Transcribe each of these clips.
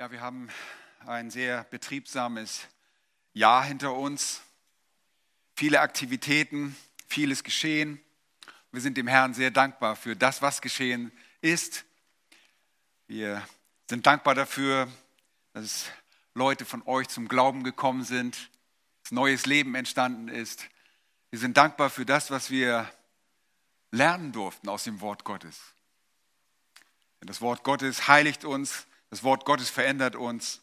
Ja, wir haben ein sehr betriebsames Jahr hinter uns. Viele Aktivitäten, vieles geschehen. Wir sind dem Herrn sehr dankbar für das, was geschehen ist. Wir sind dankbar dafür, dass Leute von euch zum Glauben gekommen sind, dass neues Leben entstanden ist. Wir sind dankbar für das, was wir lernen durften aus dem Wort Gottes. Denn das Wort Gottes heiligt uns, das Wort Gottes verändert uns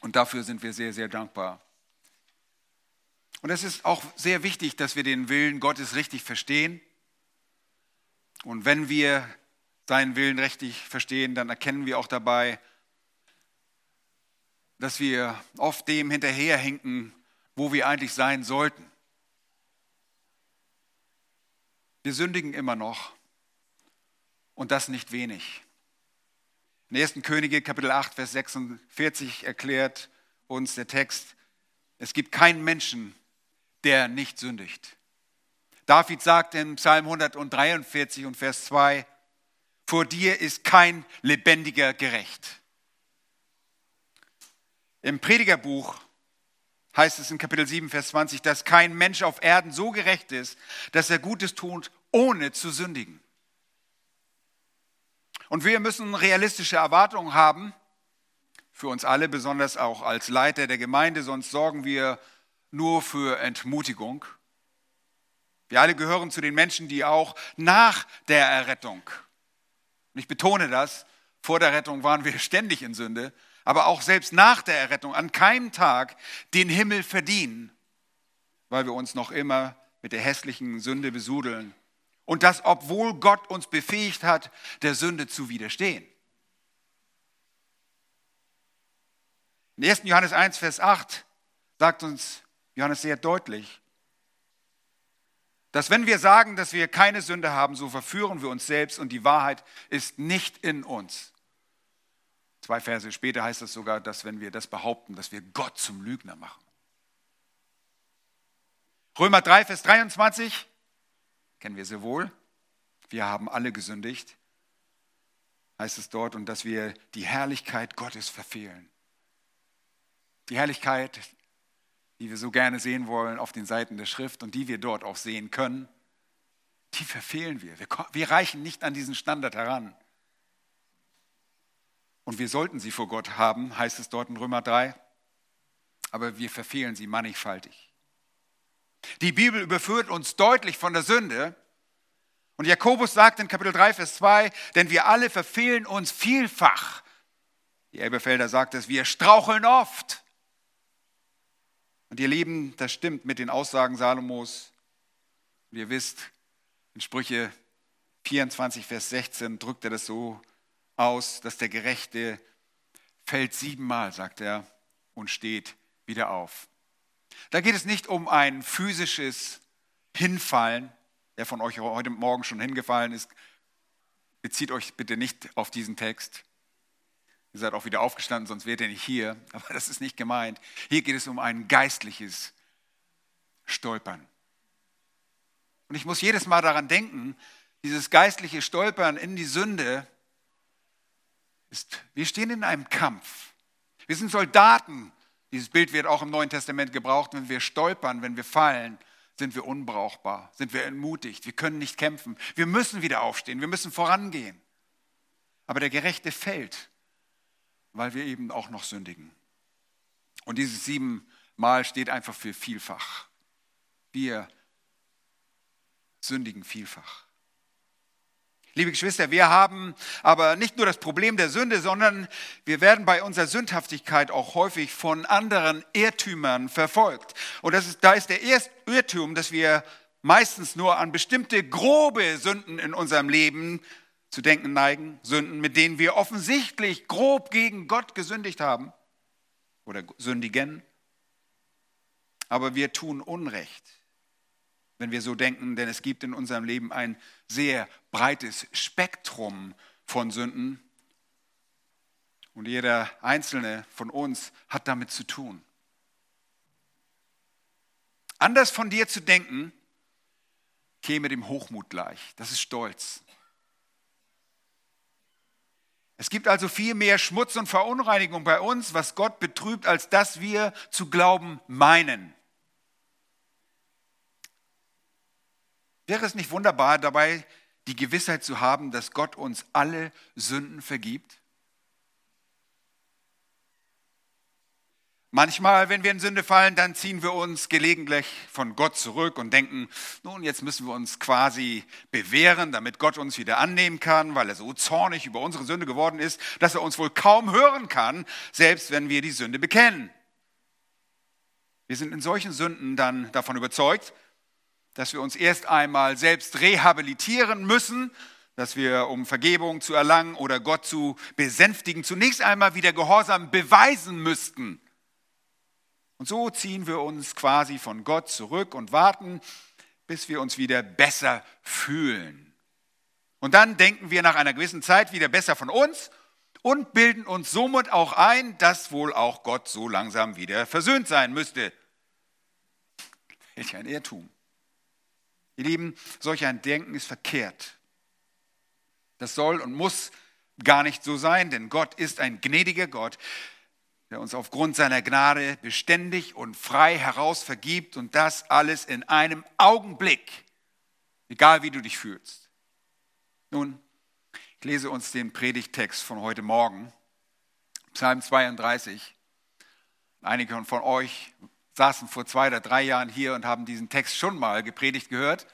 und dafür sind wir sehr, sehr dankbar. Und es ist auch sehr wichtig, dass wir den Willen Gottes richtig verstehen. Und wenn wir seinen Willen richtig verstehen, dann erkennen wir auch dabei, dass wir oft dem hinterherhinken, wo wir eigentlich sein sollten. Wir sündigen immer noch und das nicht wenig. In 1. Könige Kapitel 8, Vers 46 erklärt uns der Text, es gibt keinen Menschen, der nicht sündigt. David sagt in Psalm 143 und Vers 2, vor dir ist kein lebendiger gerecht. Im Predigerbuch heißt es in Kapitel 7, Vers 20, dass kein Mensch auf Erden so gerecht ist, dass er Gutes tut, ohne zu sündigen. Und wir müssen realistische Erwartungen haben, für uns alle, besonders auch als Leiter der Gemeinde, sonst sorgen wir nur für Entmutigung. Wir alle gehören zu den Menschen, die auch nach der Errettung, und ich betone das, vor der Rettung waren wir ständig in Sünde, aber auch selbst nach der Errettung an keinem Tag den Himmel verdienen, weil wir uns noch immer mit der hässlichen Sünde besudeln und das, obwohl Gott uns befähigt hat, der Sünde zu widerstehen. In 1. Johannes 1, Vers 8 sagt uns Johannes sehr deutlich, dass wenn wir sagen, dass wir keine Sünde haben, so verführen wir uns selbst und die Wahrheit ist nicht in uns. Zwei Verse später heißt es sogar, dass wenn wir das behaupten, dass wir Gott zum Lügner machen. Römer 3, Vers 23 kennen wir sehr wohl. Wir haben alle gesündigt, heißt es dort, und dass wir die Herrlichkeit Gottes verfehlen. Die Herrlichkeit, die wir so gerne sehen wollen auf den Seiten der Schrift und die wir dort auch sehen können, die verfehlen wir. Wir, wir reichen nicht an diesen Standard heran. Und wir sollten sie vor Gott haben, heißt es dort in Römer 3, aber wir verfehlen sie mannigfaltig. Die Bibel überführt uns deutlich von der Sünde. Und Jakobus sagt in Kapitel 3, Vers 2, denn wir alle verfehlen uns vielfach. Die Elberfelder sagt es, wir straucheln oft. Und ihr Lieben, das stimmt mit den Aussagen Salomos. Und ihr wisst, in Sprüche 24, Vers 16 drückt er das so aus, dass der Gerechte fällt siebenmal, sagt er, und steht wieder auf. Da geht es nicht um ein physisches Hinfallen. Der von euch heute Morgen schon hingefallen ist, bezieht euch bitte nicht auf diesen Text. Ihr seid auch wieder aufgestanden, sonst wärt ihr nicht hier. Aber das ist nicht gemeint. Hier geht es um ein geistliches Stolpern. Und ich muss jedes Mal daran denken, dieses geistliche Stolpern in die Sünde ist, wir stehen in einem Kampf. Wir sind Soldaten dieses Bild wird auch im Neuen Testament gebraucht, wenn wir stolpern, wenn wir fallen, sind wir unbrauchbar, sind wir entmutigt, wir können nicht kämpfen, wir müssen wieder aufstehen, wir müssen vorangehen. Aber der Gerechte fällt, weil wir eben auch noch sündigen. Und dieses siebenmal steht einfach für vielfach. Wir sündigen vielfach. Liebe Geschwister, wir haben aber nicht nur das Problem der Sünde, sondern wir werden bei unserer Sündhaftigkeit auch häufig von anderen Irrtümern verfolgt. Und das ist, da ist der erste Irrtum, dass wir meistens nur an bestimmte grobe Sünden in unserem Leben zu denken neigen, Sünden, mit denen wir offensichtlich grob gegen Gott gesündigt haben oder sündigen. Aber wir tun Unrecht wenn wir so denken, denn es gibt in unserem Leben ein sehr breites Spektrum von Sünden und jeder einzelne von uns hat damit zu tun. Anders von dir zu denken, käme dem Hochmut gleich. Das ist Stolz. Es gibt also viel mehr Schmutz und Verunreinigung bei uns, was Gott betrübt, als dass wir zu glauben meinen. Wäre es nicht wunderbar, dabei die Gewissheit zu haben, dass Gott uns alle Sünden vergibt? Manchmal, wenn wir in Sünde fallen, dann ziehen wir uns gelegentlich von Gott zurück und denken, nun, jetzt müssen wir uns quasi bewähren, damit Gott uns wieder annehmen kann, weil er so zornig über unsere Sünde geworden ist, dass er uns wohl kaum hören kann, selbst wenn wir die Sünde bekennen. Wir sind in solchen Sünden dann davon überzeugt, dass wir uns erst einmal selbst rehabilitieren müssen, dass wir, um Vergebung zu erlangen oder Gott zu besänftigen, zunächst einmal wieder Gehorsam beweisen müssten. Und so ziehen wir uns quasi von Gott zurück und warten, bis wir uns wieder besser fühlen. Und dann denken wir nach einer gewissen Zeit wieder besser von uns und bilden uns somit auch ein, dass wohl auch Gott so langsam wieder versöhnt sein müsste. Welch ein Irrtum. Ihr Lieben, solch ein Denken ist verkehrt. Das soll und muss gar nicht so sein, denn Gott ist ein gnädiger Gott, der uns aufgrund seiner Gnade beständig und frei heraus vergibt und das alles in einem Augenblick, egal wie du dich fühlst. Nun, ich lese uns den Predigtext von heute Morgen, Psalm 32. Einige von euch saßen vor zwei oder drei Jahren hier und haben diesen Text schon mal gepredigt gehört.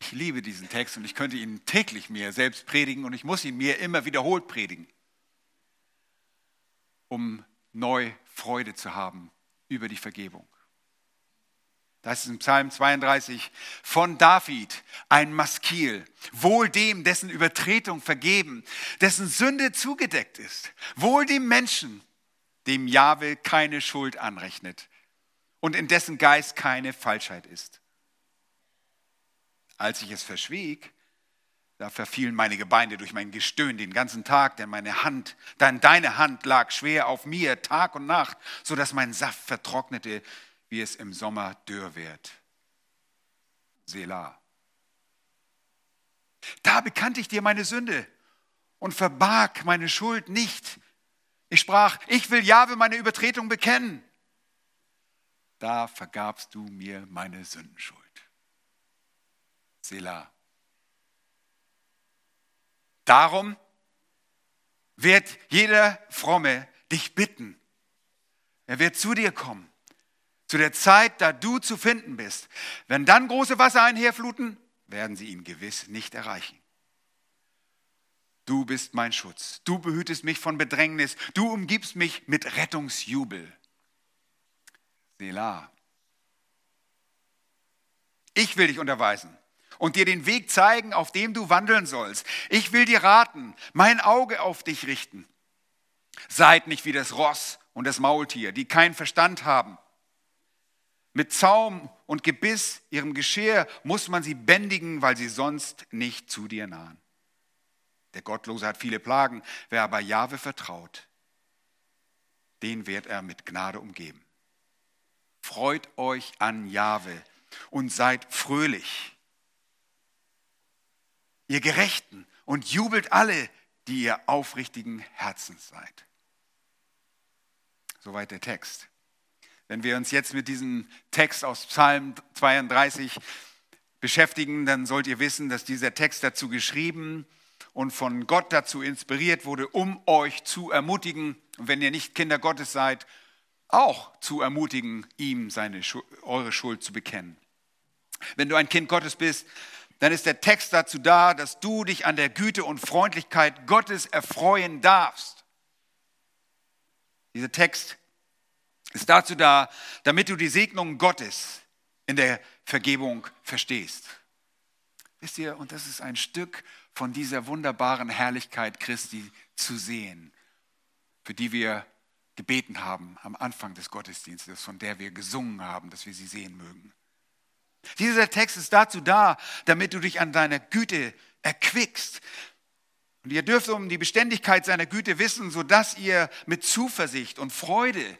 Ich liebe diesen Text und ich könnte ihn täglich mir selbst predigen und ich muss ihn mir immer wiederholt predigen um neu Freude zu haben über die Vergebung. Das ist in Psalm 32 von David ein Maskil. Wohl dem, dessen Übertretung vergeben, dessen Sünde zugedeckt ist. Wohl dem Menschen, dem Jahwe keine Schuld anrechnet und in dessen Geist keine Falschheit ist. Als ich es verschwieg, da verfielen meine Gebeine durch mein Gestöhn den ganzen Tag, denn meine Hand, dann deine Hand lag schwer auf mir Tag und Nacht, so dass mein Saft vertrocknete, wie es im Sommer dürr wird. Selah. Da bekannte ich dir meine Sünde und verbarg meine Schuld nicht. Ich sprach, ich will Jahwe meine Übertretung bekennen. Da vergabst du mir meine Sündenschuld. Selah. Darum wird jeder Fromme dich bitten. Er wird zu dir kommen, zu der Zeit, da du zu finden bist. Wenn dann große Wasser einherfluten, werden sie ihn gewiss nicht erreichen. Du bist mein Schutz. Du behütest mich von Bedrängnis. Du umgibst mich mit Rettungsjubel. Selah. Ich will dich unterweisen und dir den Weg zeigen, auf dem du wandeln sollst. Ich will dir raten, mein Auge auf dich richten. Seid nicht wie das Ross und das Maultier, die keinen Verstand haben. Mit Zaum und Gebiss, ihrem Geschirr, muss man sie bändigen, weil sie sonst nicht zu dir nahen. Der Gottlose hat viele Plagen, wer aber Jahwe vertraut, den wird er mit Gnade umgeben. Freut euch an Jahwe und seid fröhlich ihr Gerechten, und jubelt alle, die ihr aufrichtigen Herzens seid. Soweit der Text. Wenn wir uns jetzt mit diesem Text aus Psalm 32 beschäftigen, dann sollt ihr wissen, dass dieser Text dazu geschrieben und von Gott dazu inspiriert wurde, um euch zu ermutigen, wenn ihr nicht Kinder Gottes seid, auch zu ermutigen, ihm seine, eure Schuld zu bekennen. Wenn du ein Kind Gottes bist, dann ist der Text dazu da, dass du dich an der Güte und Freundlichkeit Gottes erfreuen darfst. Dieser Text ist dazu da, damit du die Segnung Gottes in der Vergebung verstehst. Wisst ihr, und das ist ein Stück von dieser wunderbaren Herrlichkeit Christi zu sehen, für die wir gebeten haben am Anfang des Gottesdienstes, von der wir gesungen haben, dass wir sie sehen mögen. Dieser Text ist dazu da, damit du dich an deiner Güte erquickst. Und ihr dürft um die Beständigkeit seiner Güte wissen, sodass ihr mit Zuversicht und Freude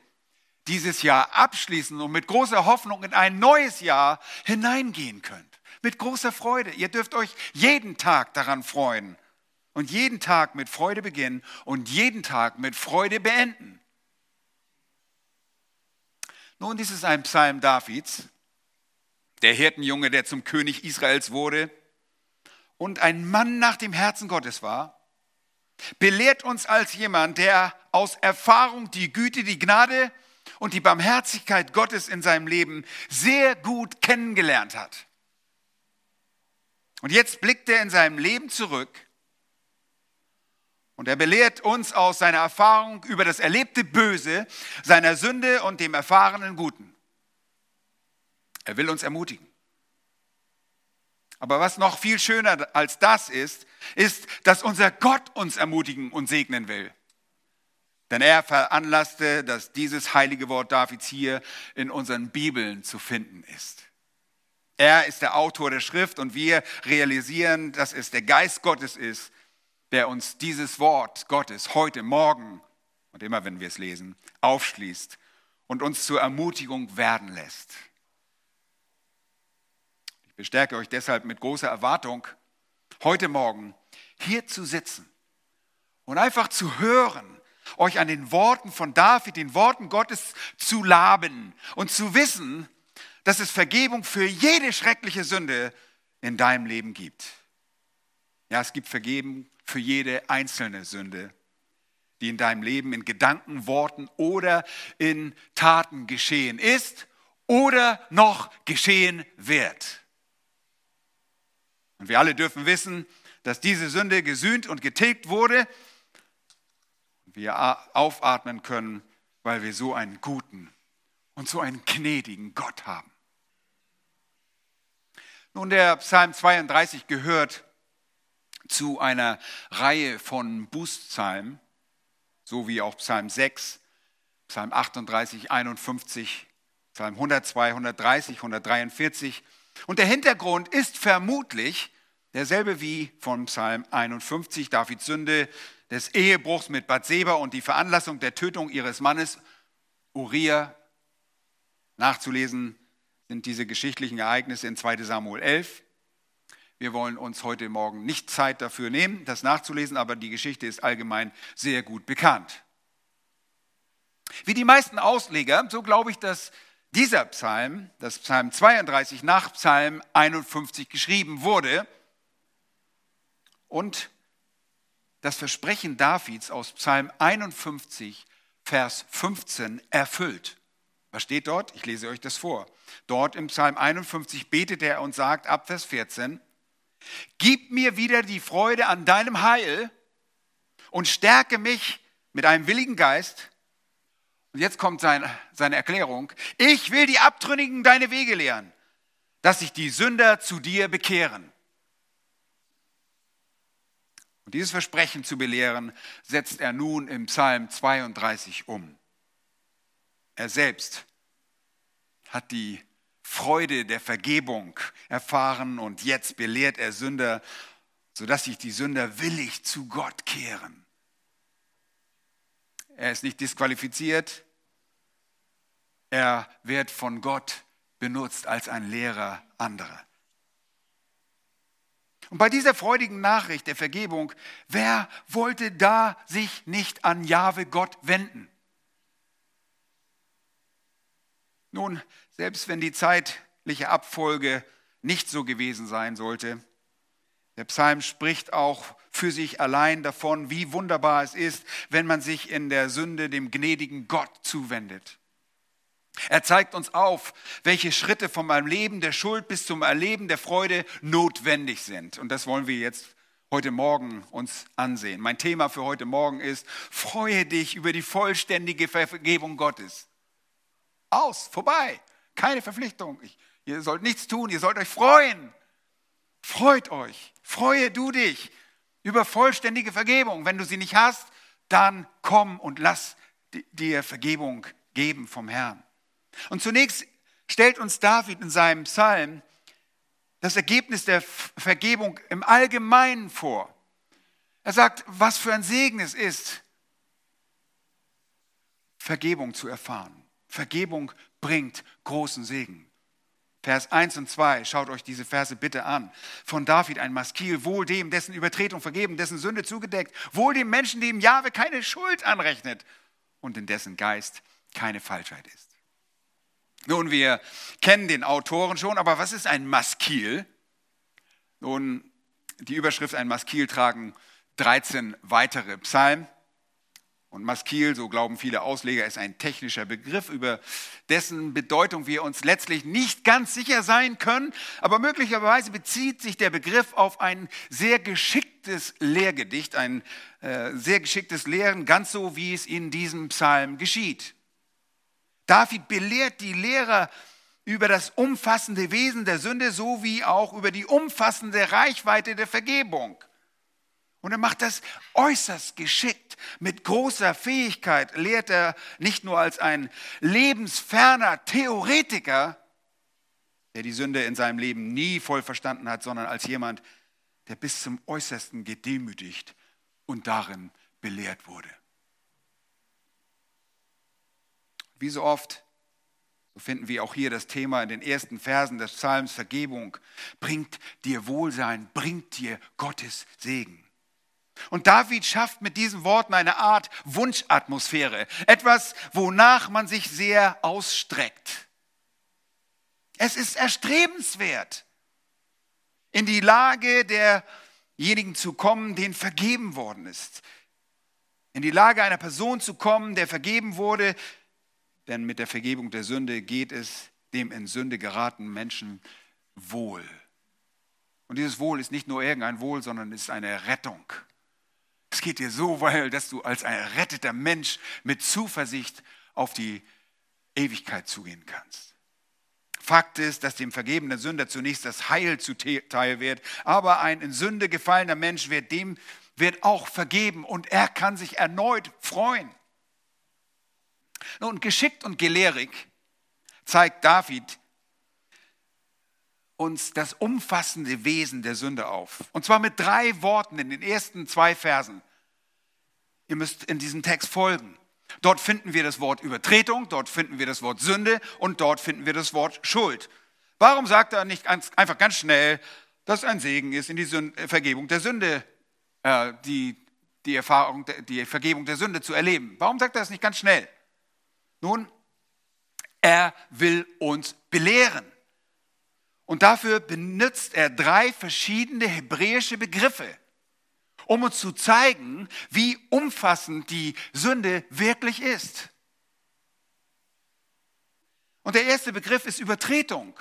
dieses Jahr abschließen und mit großer Hoffnung in ein neues Jahr hineingehen könnt. Mit großer Freude. Ihr dürft euch jeden Tag daran freuen und jeden Tag mit Freude beginnen und jeden Tag mit Freude beenden. Nun, dies ist ein Psalm Davids, der Hirtenjunge, der zum König Israels wurde und ein Mann nach dem Herzen Gottes war, belehrt uns als jemand, der aus Erfahrung die Güte, die Gnade und die Barmherzigkeit Gottes in seinem Leben sehr gut kennengelernt hat. Und jetzt blickt er in seinem Leben zurück und er belehrt uns aus seiner Erfahrung über das erlebte Böse, seiner Sünde und dem erfahrenen Guten. Er will uns ermutigen. Aber was noch viel schöner als das ist, ist, dass unser Gott uns ermutigen und segnen will. Denn er veranlasste, dass dieses heilige Wort Davids hier in unseren Bibeln zu finden ist. Er ist der Autor der Schrift und wir realisieren, dass es der Geist Gottes ist, der uns dieses Wort Gottes heute, morgen und immer wenn wir es lesen, aufschließt und uns zur Ermutigung werden lässt. Ich bestärke euch deshalb mit großer Erwartung, heute Morgen hier zu sitzen und einfach zu hören, euch an den Worten von David, den Worten Gottes zu laben und zu wissen, dass es Vergebung für jede schreckliche Sünde in deinem Leben gibt. Ja, es gibt Vergebung für jede einzelne Sünde, die in deinem Leben in Gedanken, Worten oder in Taten geschehen ist oder noch geschehen wird. Und wir alle dürfen wissen, dass diese Sünde gesühnt und getilgt wurde wir aufatmen können, weil wir so einen guten und so einen gnädigen Gott haben. Nun, der Psalm 32 gehört zu einer Reihe von Bußpsalmen, so wie auch Psalm 6, Psalm 38, 51, Psalm 102, 130, 143. Und der Hintergrund ist vermutlich derselbe wie von Psalm 51, Davids Sünde des Ehebruchs mit Bathseba und die Veranlassung der Tötung ihres Mannes Uriah. Nachzulesen sind diese geschichtlichen Ereignisse in 2 Samuel 11. Wir wollen uns heute Morgen nicht Zeit dafür nehmen, das nachzulesen, aber die Geschichte ist allgemein sehr gut bekannt. Wie die meisten Ausleger, so glaube ich, dass dieser Psalm, das Psalm 32 nach Psalm 51 geschrieben wurde und das Versprechen Davids aus Psalm 51, Vers 15 erfüllt. Was steht dort? Ich lese euch das vor. Dort im Psalm 51 betet er und sagt ab Vers 14, Gib mir wieder die Freude an deinem Heil und stärke mich mit einem willigen Geist. Und jetzt kommt sein, seine Erklärung. Ich will die Abtrünnigen deine Wege lehren, dass sich die Sünder zu dir bekehren. Und dieses Versprechen zu belehren, setzt er nun im Psalm 32 um. Er selbst hat die Freude der Vergebung erfahren und jetzt belehrt er Sünder, sodass sich die Sünder willig zu Gott kehren. Er ist nicht disqualifiziert, er wird von Gott benutzt als ein Lehrer anderer. Und bei dieser freudigen Nachricht der Vergebung, wer wollte da sich nicht an Jahwe Gott wenden? Nun, selbst wenn die zeitliche Abfolge nicht so gewesen sein sollte, der Psalm spricht auch für sich allein davon, wie wunderbar es ist, wenn man sich in der Sünde dem gnädigen Gott zuwendet. Er zeigt uns auf, welche Schritte vom Erleben der Schuld bis zum Erleben der Freude notwendig sind. Und das wollen wir jetzt heute Morgen uns ansehen. Mein Thema für heute Morgen ist, freue dich über die vollständige Vergebung Gottes. Aus, vorbei, keine Verpflichtung. Ich, ihr sollt nichts tun, ihr sollt euch freuen. Freut euch, freue du dich über vollständige Vergebung. Wenn du sie nicht hast, dann komm und lass dir Vergebung geben vom Herrn. Und zunächst stellt uns David in seinem Psalm das Ergebnis der Vergebung im Allgemeinen vor. Er sagt, was für ein Segen es ist, Vergebung zu erfahren. Vergebung bringt großen Segen. Vers 1 und 2, schaut euch diese Verse bitte an. Von David ein Maskil, wohl dem, dessen Übertretung vergeben, dessen Sünde zugedeckt, wohl dem Menschen, dem Jahwe keine Schuld anrechnet und in dessen Geist keine Falschheit ist. Nun, wir kennen den Autoren schon, aber was ist ein Maskil? Nun, die Überschrift ein Maskil tragen 13 weitere Psalmen. Und Maskil, so glauben viele Ausleger, ist ein technischer Begriff, über dessen Bedeutung wir uns letztlich nicht ganz sicher sein können. Aber möglicherweise bezieht sich der Begriff auf ein sehr geschicktes Lehrgedicht, ein äh, sehr geschicktes Lehren, ganz so wie es in diesem Psalm geschieht. David belehrt die Lehrer über das umfassende Wesen der Sünde sowie auch über die umfassende Reichweite der Vergebung. Und er macht das äußerst geschickt. Mit großer Fähigkeit lehrt er nicht nur als ein lebensferner Theoretiker, der die Sünde in seinem Leben nie voll verstanden hat, sondern als jemand, der bis zum Äußersten gedemütigt und darin belehrt wurde. Wie so oft, so finden wir auch hier das Thema in den ersten Versen des Psalms Vergebung, bringt dir Wohlsein, bringt dir Gottes Segen. Und David schafft mit diesen Worten eine Art Wunschatmosphäre, etwas, wonach man sich sehr ausstreckt. Es ist erstrebenswert, in die Lage derjenigen zu kommen, denen vergeben worden ist. In die Lage einer Person zu kommen, der vergeben wurde, denn mit der Vergebung der Sünde geht es dem in Sünde geratenen Menschen wohl. Und dieses Wohl ist nicht nur irgendein Wohl, sondern ist eine Rettung. Es geht dir so weil, dass du als ein erretteter Mensch mit Zuversicht auf die Ewigkeit zugehen kannst. Fakt ist, dass dem vergebenen Sünder zunächst das Heil zuteil wird, aber ein in Sünde gefallener Mensch wird dem wird auch vergeben und er kann sich erneut freuen. Nun, geschickt und gelehrig zeigt David uns das umfassende Wesen der Sünde auf. Und zwar mit drei Worten in den ersten zwei Versen. Ihr müsst in diesem Text folgen. Dort finden wir das Wort Übertretung, dort finden wir das Wort Sünde und dort finden wir das Wort Schuld. Warum sagt er nicht ganz, einfach ganz schnell, dass ein Segen ist in die Sünde, Vergebung der Sünde, äh, die, die Erfahrung, die Vergebung der Sünde zu erleben? Warum sagt er das nicht ganz schnell? Nun, er will uns belehren. Und dafür benutzt er drei verschiedene hebräische Begriffe, um uns zu zeigen, wie umfassend die Sünde wirklich ist. Und der erste Begriff ist Übertretung.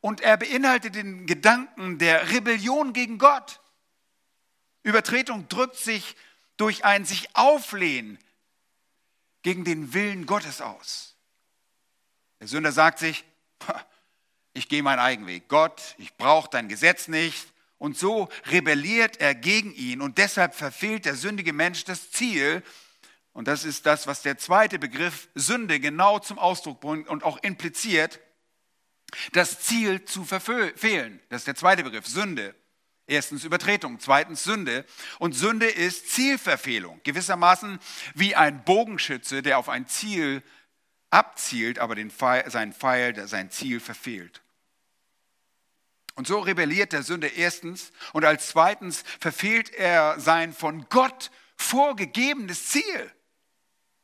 Und er beinhaltet den Gedanken der Rebellion gegen Gott. Übertretung drückt sich durch ein sich auflehnen gegen den Willen Gottes aus. Der Sünder sagt sich, ich gehe meinen eigenen Weg. Gott, ich brauche dein Gesetz nicht. Und so rebelliert er gegen ihn und deshalb verfehlt der sündige Mensch das Ziel. Und das ist das, was der zweite Begriff Sünde genau zum Ausdruck bringt und auch impliziert, das Ziel zu verfehlen. Das ist der zweite Begriff, Sünde. Erstens Übertretung, zweitens Sünde. Und Sünde ist Zielverfehlung, gewissermaßen wie ein Bogenschütze, der auf ein Ziel abzielt, aber den Pfeil, sein Pfeil, sein Ziel verfehlt. Und so rebelliert der Sünder erstens und als zweitens verfehlt er sein von Gott vorgegebenes Ziel.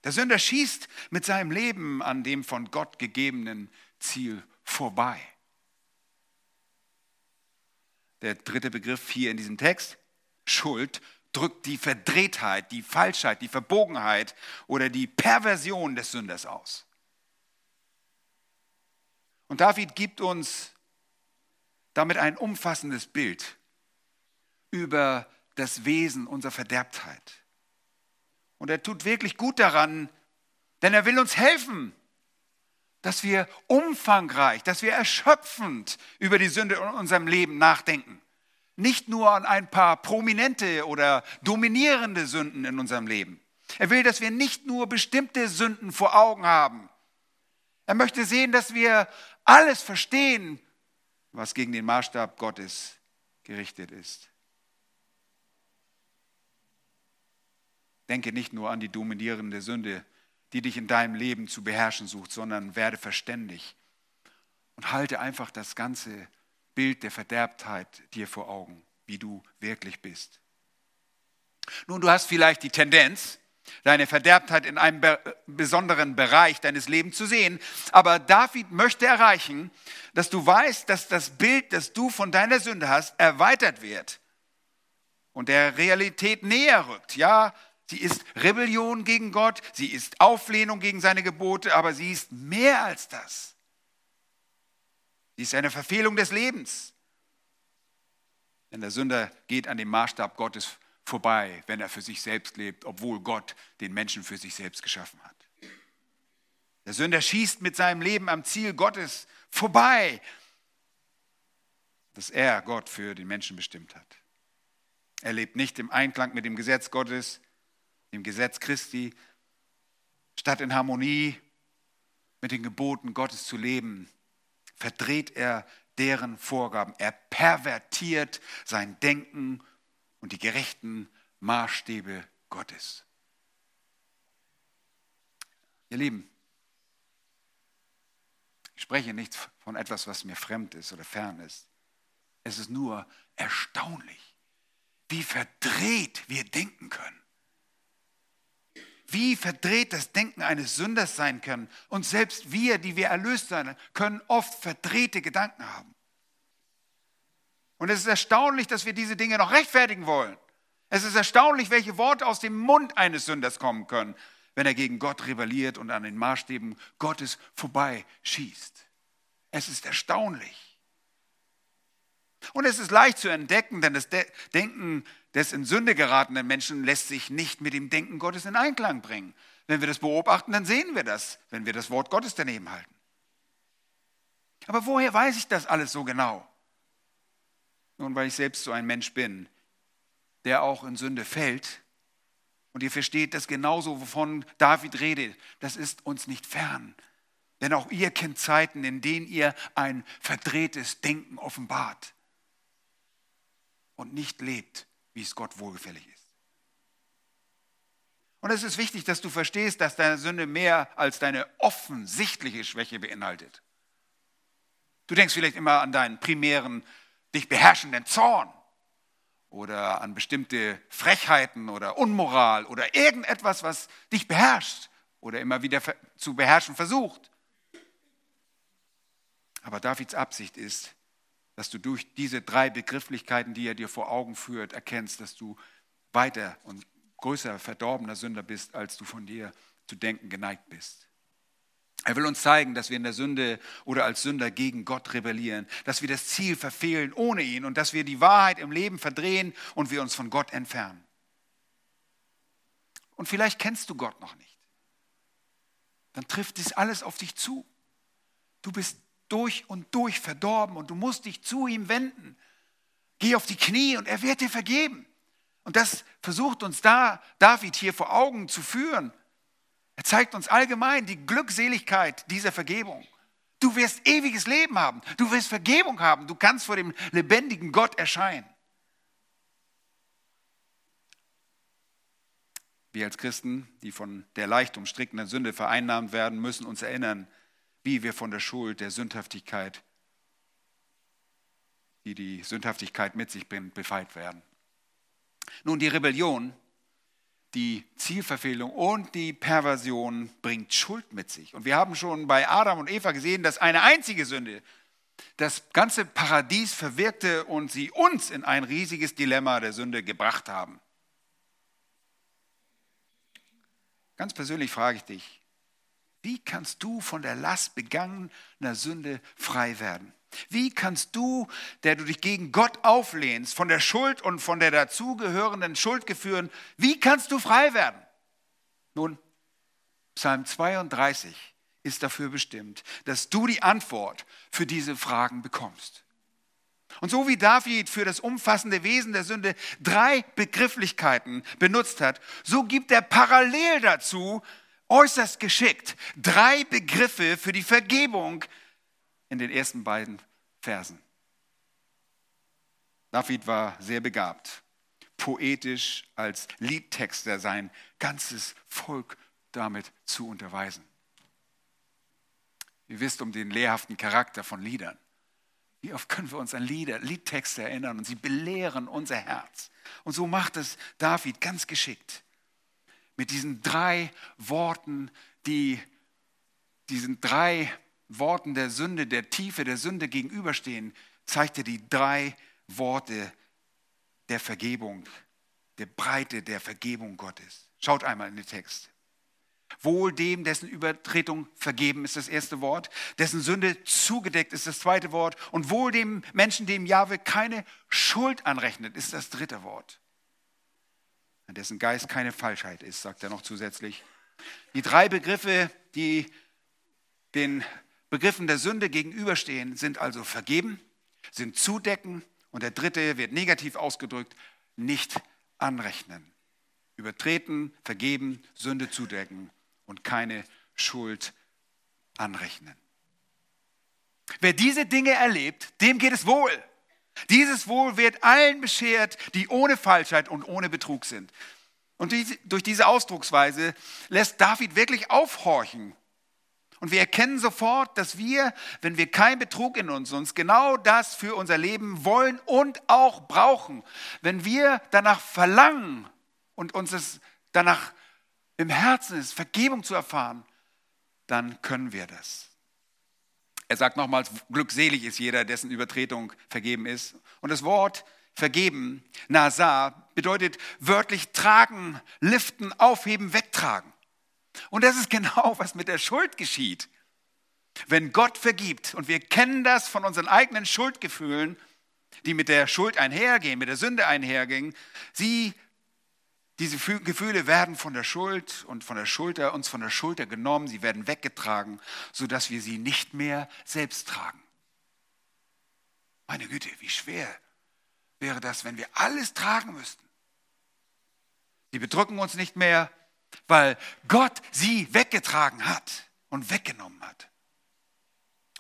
Der Sünder schießt mit seinem Leben an dem von Gott gegebenen Ziel vorbei. Der dritte Begriff hier in diesem Text, Schuld, drückt die Verdrehtheit, die Falschheit, die Verbogenheit oder die Perversion des Sünders aus. Und David gibt uns damit ein umfassendes Bild über das Wesen unserer Verderbtheit. Und er tut wirklich gut daran, denn er will uns helfen, dass wir umfangreich, dass wir erschöpfend über die Sünde in unserem Leben nachdenken. Nicht nur an ein paar prominente oder dominierende Sünden in unserem Leben. Er will, dass wir nicht nur bestimmte Sünden vor Augen haben. Er möchte sehen, dass wir alles verstehen, was gegen den Maßstab Gottes gerichtet ist. Denke nicht nur an die dominierende Sünde, die dich in deinem Leben zu beherrschen sucht, sondern werde verständig und halte einfach das ganze Bild der Verderbtheit dir vor Augen, wie du wirklich bist. Nun, du hast vielleicht die Tendenz, deine Verderbtheit in einem besonderen Bereich deines Lebens zu sehen. Aber David möchte erreichen, dass du weißt, dass das Bild, das du von deiner Sünde hast, erweitert wird und der Realität näher rückt. Ja, sie ist Rebellion gegen Gott, sie ist Auflehnung gegen seine Gebote, aber sie ist mehr als das. Sie ist eine Verfehlung des Lebens. Denn der Sünder geht an dem Maßstab Gottes vorbei, wenn er für sich selbst lebt, obwohl Gott den Menschen für sich selbst geschaffen hat. Der Sünder schießt mit seinem Leben am Ziel Gottes vorbei, das er, Gott, für den Menschen bestimmt hat. Er lebt nicht im Einklang mit dem Gesetz Gottes, dem Gesetz Christi, statt in Harmonie mit den Geboten Gottes zu leben, verdreht er deren Vorgaben. Er pervertiert sein Denken und die gerechten Maßstäbe Gottes. Ihr Lieben, ich spreche nicht von etwas, was mir fremd ist oder fern ist. Es ist nur erstaunlich, wie verdreht wir denken können. Wie verdreht das Denken eines Sünders sein kann. Und selbst wir, die wir erlöst sein, können oft verdrehte Gedanken haben. Und es ist erstaunlich, dass wir diese Dinge noch rechtfertigen wollen. Es ist erstaunlich, welche Worte aus dem Mund eines Sünders kommen können, wenn er gegen Gott rebelliert und an den Maßstäben Gottes vorbeischießt. Es ist erstaunlich. Und es ist leicht zu entdecken, denn das Denken des in Sünde geratenen Menschen lässt sich nicht mit dem Denken Gottes in Einklang bringen. Wenn wir das beobachten, dann sehen wir das, wenn wir das Wort Gottes daneben halten. Aber woher weiß ich das alles so genau? Nun, weil ich selbst so ein Mensch bin, der auch in Sünde fällt. Und ihr versteht das genauso, wovon David redet. Das ist uns nicht fern. Denn auch ihr kennt Zeiten, in denen ihr ein verdrehtes Denken offenbart und nicht lebt, wie es Gott wohlgefällig ist. Und es ist wichtig, dass du verstehst, dass deine Sünde mehr als deine offensichtliche Schwäche beinhaltet. Du denkst vielleicht immer an deinen primären dich beherrschenden Zorn oder an bestimmte Frechheiten oder Unmoral oder irgendetwas, was dich beherrscht oder immer wieder zu beherrschen versucht. Aber Davids Absicht ist, dass du durch diese drei Begrifflichkeiten, die er dir vor Augen führt, erkennst, dass du weiter und größer verdorbener Sünder bist, als du von dir zu denken geneigt bist. Er will uns zeigen, dass wir in der Sünde oder als Sünder gegen Gott rebellieren, dass wir das Ziel verfehlen ohne ihn und dass wir die Wahrheit im Leben verdrehen und wir uns von Gott entfernen. Und vielleicht kennst du Gott noch nicht. Dann trifft es alles auf dich zu. Du bist durch und durch verdorben und du musst dich zu ihm wenden. Geh auf die Knie und er wird dir vergeben. Und das versucht uns da David hier vor Augen zu führen. Er zeigt uns allgemein die Glückseligkeit dieser Vergebung. Du wirst ewiges Leben haben. Du wirst Vergebung haben. Du kannst vor dem lebendigen Gott erscheinen. Wir als Christen, die von der leicht umstrickenden Sünde vereinnahmt werden, müssen uns erinnern, wie wir von der Schuld, der Sündhaftigkeit, die die Sündhaftigkeit mit sich bringt, befreit werden. Nun, die Rebellion die Zielverfehlung und die Perversion bringt Schuld mit sich. Und wir haben schon bei Adam und Eva gesehen, dass eine einzige Sünde das ganze Paradies verwirkte und sie uns in ein riesiges Dilemma der Sünde gebracht haben. Ganz persönlich frage ich dich, wie kannst du von der Last begangener Sünde frei werden? Wie kannst du, der du dich gegen Gott auflehnst, von der Schuld und von der dazugehörenden Schuldgefühlen, wie kannst du frei werden? Nun, Psalm 32 ist dafür bestimmt, dass du die Antwort für diese Fragen bekommst. Und so wie David für das umfassende Wesen der Sünde drei Begrifflichkeiten benutzt hat, so gibt er parallel dazu äußerst geschickt drei Begriffe für die Vergebung in den ersten beiden Versen. David war sehr begabt, poetisch als Liedtexter sein ganzes Volk damit zu unterweisen. Ihr wisst um den lehrhaften Charakter von Liedern. Wie oft können wir uns an Lieder, Liedtexte erinnern und sie belehren unser Herz. Und so macht es David ganz geschickt. Mit diesen drei Worten, die diesen drei Worten der Sünde, der Tiefe der Sünde gegenüberstehen, zeigt er die drei Worte der Vergebung, der Breite der Vergebung Gottes. Schaut einmal in den Text. Wohl dem, dessen Übertretung vergeben ist das erste Wort, dessen Sünde zugedeckt ist das zweite Wort und wohl dem Menschen, dem Jahwe keine Schuld anrechnet, ist das dritte Wort. An dessen Geist keine Falschheit ist, sagt er noch zusätzlich. Die drei Begriffe, die den Begriffen der Sünde gegenüberstehen, sind also vergeben, sind zudecken und der dritte wird negativ ausgedrückt, nicht anrechnen. Übertreten, vergeben, Sünde zudecken und keine Schuld anrechnen. Wer diese Dinge erlebt, dem geht es wohl. Dieses Wohl wird allen beschert, die ohne Falschheit und ohne Betrug sind. Und durch diese Ausdrucksweise lässt David wirklich aufhorchen. Und wir erkennen sofort, dass wir, wenn wir kein Betrug in uns, uns genau das für unser Leben wollen und auch brauchen. Wenn wir danach verlangen und uns es danach im Herzen ist, Vergebung zu erfahren, dann können wir das. Er sagt nochmals, glückselig ist jeder, dessen Übertretung vergeben ist. Und das Wort vergeben, Nasa, bedeutet wörtlich tragen, liften, aufheben, wegtragen. Und das ist genau, was mit der Schuld geschieht. Wenn Gott vergibt, und wir kennen das von unseren eigenen Schuldgefühlen, die mit der Schuld einhergehen, mit der Sünde einhergehen, sie diese Gefühle werden von der Schuld und von der Schulter uns von der Schulter genommen, sie werden weggetragen, sodass wir sie nicht mehr selbst tragen. Meine Güte, wie schwer wäre das, wenn wir alles tragen müssten. Sie bedrücken uns nicht mehr, weil Gott sie weggetragen hat und weggenommen hat.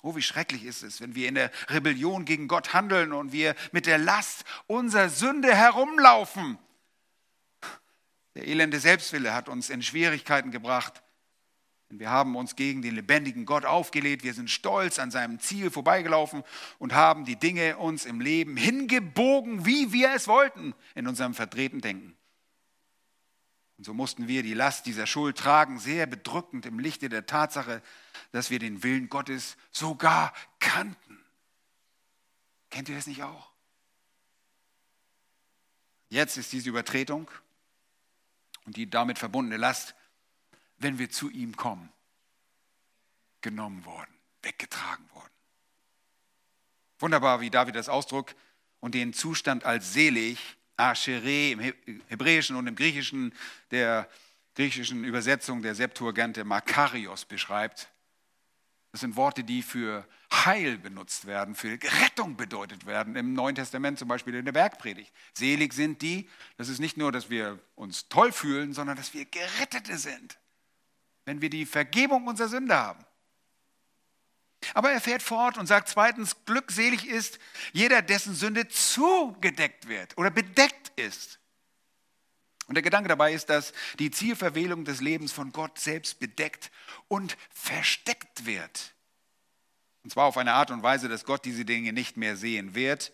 Oh, wie schrecklich ist es, wenn wir in der Rebellion gegen Gott handeln und wir mit der Last unserer Sünde herumlaufen der elende Selbstwille hat uns in Schwierigkeiten gebracht. Wir haben uns gegen den lebendigen Gott aufgelehnt. Wir sind stolz an seinem Ziel vorbeigelaufen und haben die Dinge uns im Leben hingebogen, wie wir es wollten, in unserem verdrehten Denken. Und so mussten wir die Last dieser Schuld tragen, sehr bedrückend im Lichte der Tatsache, dass wir den Willen Gottes sogar kannten. Kennt ihr das nicht auch? Jetzt ist diese Übertretung und die damit verbundene Last, wenn wir zu ihm kommen, genommen worden, weggetragen worden. Wunderbar, wie David das ausdrückt und den Zustand als selig, Ashere im Hebräischen und im Griechischen, der griechischen Übersetzung der Septuaginte Makarios beschreibt. Das sind Worte, die für Heil benutzt werden, für Rettung bedeutet werden. Im Neuen Testament zum Beispiel in der Bergpredigt. Selig sind die, das ist nicht nur, dass wir uns toll fühlen, sondern dass wir Gerettete sind, wenn wir die Vergebung unserer Sünde haben. Aber er fährt fort und sagt zweitens, glückselig ist jeder, dessen Sünde zugedeckt wird oder bedeckt ist. Und der Gedanke dabei ist, dass die Zielverwählung des Lebens von Gott selbst bedeckt und versteckt wird. Und zwar auf eine Art und Weise, dass Gott diese Dinge nicht mehr sehen wird,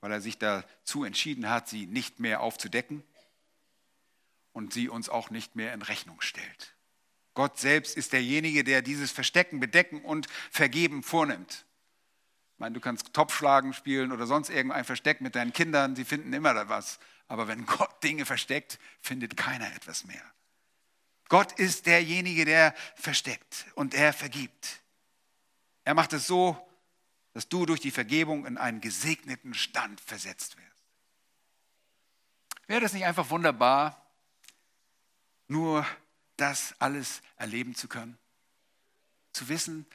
weil er sich dazu entschieden hat, sie nicht mehr aufzudecken und sie uns auch nicht mehr in Rechnung stellt. Gott selbst ist derjenige, der dieses Verstecken, Bedecken und Vergeben vornimmt. Ich meine, du kannst Topfschlagen spielen oder sonst irgendein Versteck mit deinen Kindern, sie finden immer da was. Aber wenn Gott Dinge versteckt, findet keiner etwas mehr. Gott ist derjenige, der versteckt und er vergibt. Er macht es so, dass du durch die Vergebung in einen gesegneten Stand versetzt wirst. Wäre das nicht einfach wunderbar, nur das alles erleben zu können? Zu wissen,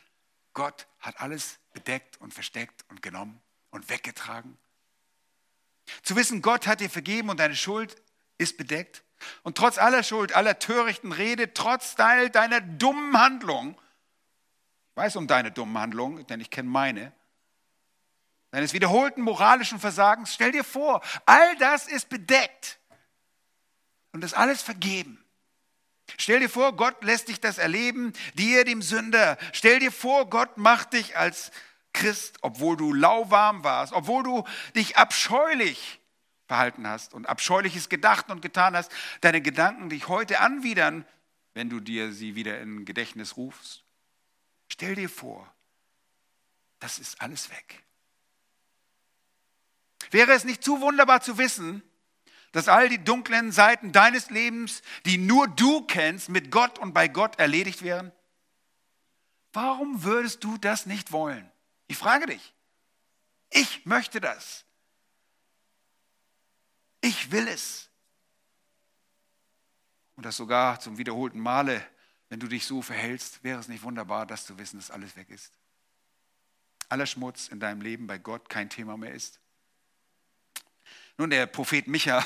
Gott hat alles bedeckt und versteckt und genommen und weggetragen zu wissen, Gott hat dir vergeben und deine Schuld ist bedeckt. Und trotz aller Schuld, aller törichten Rede, trotz deiner dummen Handlung, ich weiß um deine dummen Handlung, denn ich kenne meine, deines wiederholten moralischen Versagens, stell dir vor, all das ist bedeckt und das alles vergeben. Stell dir vor, Gott lässt dich das erleben, dir, dem Sünder. Stell dir vor, Gott macht dich als Christ, obwohl du lauwarm warst, obwohl du dich abscheulich verhalten hast und abscheuliches gedacht und getan hast, deine Gedanken dich heute anwidern, wenn du dir sie wieder in Gedächtnis rufst. Stell dir vor, das ist alles weg. Wäre es nicht zu wunderbar zu wissen, dass all die dunklen Seiten deines Lebens, die nur du kennst, mit Gott und bei Gott erledigt wären? Warum würdest du das nicht wollen? Ich frage dich. Ich möchte das. Ich will es. Und das sogar zum wiederholten Male, wenn du dich so verhältst, wäre es nicht wunderbar, dass du wissen, dass alles weg ist. Aller Schmutz in deinem Leben bei Gott kein Thema mehr ist. Nun, der Prophet Micha,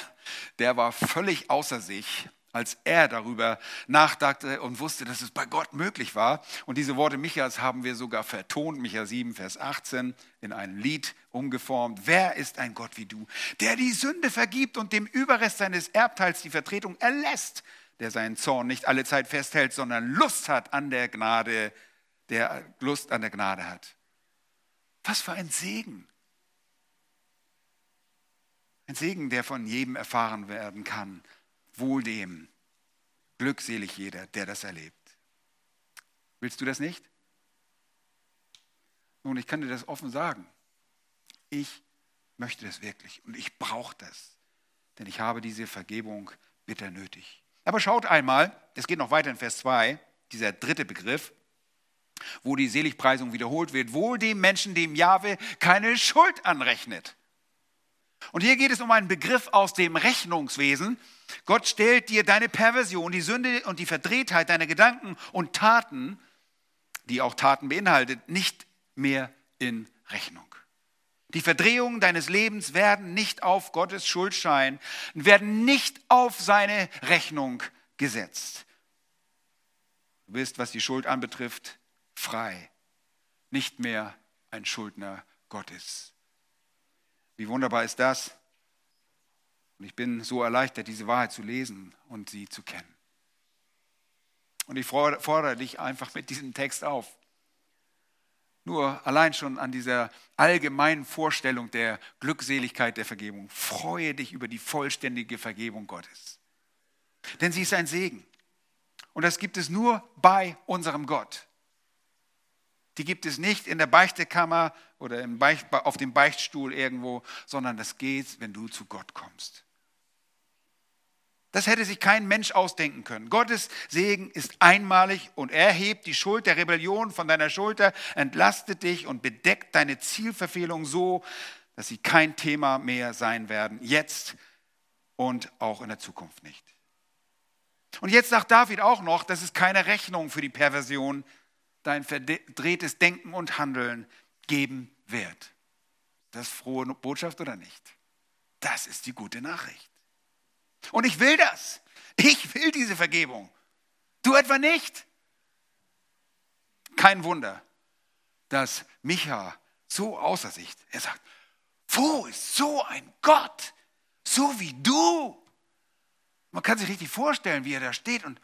der war völlig außer sich, als er darüber nachdachte und wusste, dass es bei Gott möglich war. Und diese Worte Michas haben wir sogar vertont, Micha 7, Vers 18, in ein Lied umgeformt. Wer ist ein Gott wie du, der die Sünde vergibt und dem Überrest seines Erbteils die Vertretung erlässt, der seinen Zorn nicht alle Zeit festhält, sondern Lust hat an der Gnade, der Lust an der Gnade hat. Was für ein Segen. Ein Segen, der von jedem erfahren werden kann. Wohl dem. Glückselig jeder, der das erlebt. Willst du das nicht? Nun, ich kann dir das offen sagen. Ich möchte das wirklich und ich brauche das, denn ich habe diese Vergebung bitter nötig. Aber schaut einmal, es geht noch weiter in Vers 2, dieser dritte Begriff, wo die Seligpreisung wiederholt wird, wohl dem Menschen, dem Jahwe keine Schuld anrechnet. Und hier geht es um einen Begriff aus dem Rechnungswesen. Gott stellt dir deine Perversion, die Sünde und die Verdrehtheit deiner Gedanken und Taten, die auch Taten beinhaltet, nicht mehr in Rechnung. Die Verdrehungen deines Lebens werden nicht auf Gottes Schuldschein, werden nicht auf seine Rechnung gesetzt. Du bist, was die Schuld anbetrifft, frei, nicht mehr ein Schuldner Gottes. Wie wunderbar ist das? Und ich bin so erleichtert, diese Wahrheit zu lesen und sie zu kennen. Und ich fordere dich einfach mit diesem Text auf. Nur allein schon an dieser allgemeinen Vorstellung der Glückseligkeit der Vergebung. Freue dich über die vollständige Vergebung Gottes. Denn sie ist ein Segen. Und das gibt es nur bei unserem Gott. Die gibt es nicht in der Beichtekammer oder Beicht, auf dem Beichtstuhl irgendwo, sondern das geht, wenn du zu Gott kommst. Das hätte sich kein Mensch ausdenken können. Gottes Segen ist einmalig und er hebt die Schuld der Rebellion von deiner Schulter, entlastet dich und bedeckt deine Zielverfehlung so, dass sie kein Thema mehr sein werden, jetzt und auch in der Zukunft nicht. Und jetzt sagt David auch noch, das ist keine Rechnung für die Perversion, dein verdrehtes Denken und Handeln geben wird. Das ist frohe Botschaft oder nicht? Das ist die gute Nachricht. Und ich will das. Ich will diese Vergebung. Du etwa nicht? Kein Wunder, dass Micha so außer sich, er sagt, wo ist so ein Gott, so wie du? Man kann sich richtig vorstellen, wie er da steht und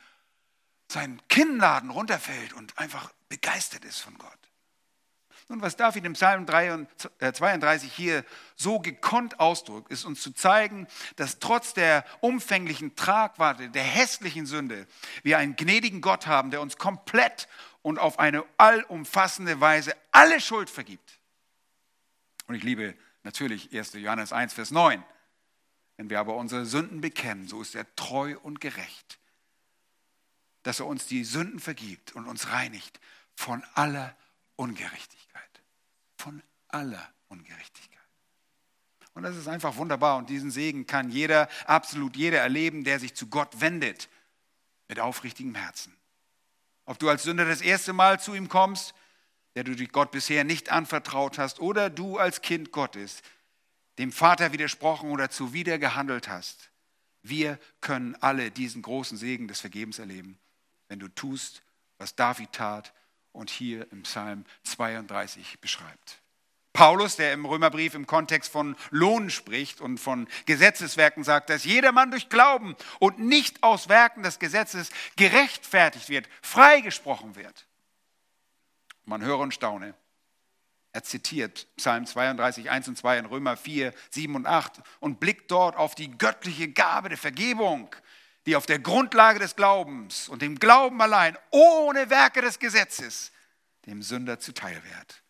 sein Kinnladen runterfällt und einfach begeistert ist von Gott. Nun, was David im Psalm 32 äh, hier so gekonnt ausdrückt, ist uns zu zeigen, dass trotz der umfänglichen Tragweite, der hässlichen Sünde, wir einen gnädigen Gott haben, der uns komplett und auf eine allumfassende Weise alle Schuld vergibt. Und ich liebe natürlich 1. Johannes 1, Vers 9. Wenn wir aber unsere Sünden bekennen, so ist er treu und gerecht, dass er uns die Sünden vergibt und uns reinigt von aller Ungerechtigkeit. Von aller Ungerechtigkeit. Und das ist einfach wunderbar. Und diesen Segen kann jeder, absolut jeder erleben, der sich zu Gott wendet. Mit aufrichtigem Herzen. Ob du als Sünder das erste Mal zu ihm kommst, der du dich Gott bisher nicht anvertraut hast, oder du als Kind Gottes, dem Vater widersprochen oder zuwider gehandelt hast. Wir können alle diesen großen Segen des Vergebens erleben, wenn du tust, was David tat und hier im Psalm 32 beschreibt. Paulus, der im Römerbrief im Kontext von Lohn spricht und von Gesetzeswerken sagt, dass jedermann durch Glauben und nicht aus Werken des Gesetzes gerechtfertigt wird, freigesprochen wird. Man höre und staune. Er zitiert Psalm 32, 1 und 2 in Römer 4, 7 und 8 und blickt dort auf die göttliche Gabe der Vergebung, die auf der Grundlage des Glaubens und dem Glauben allein, ohne Werke des Gesetzes, dem Sünder zuteil wird.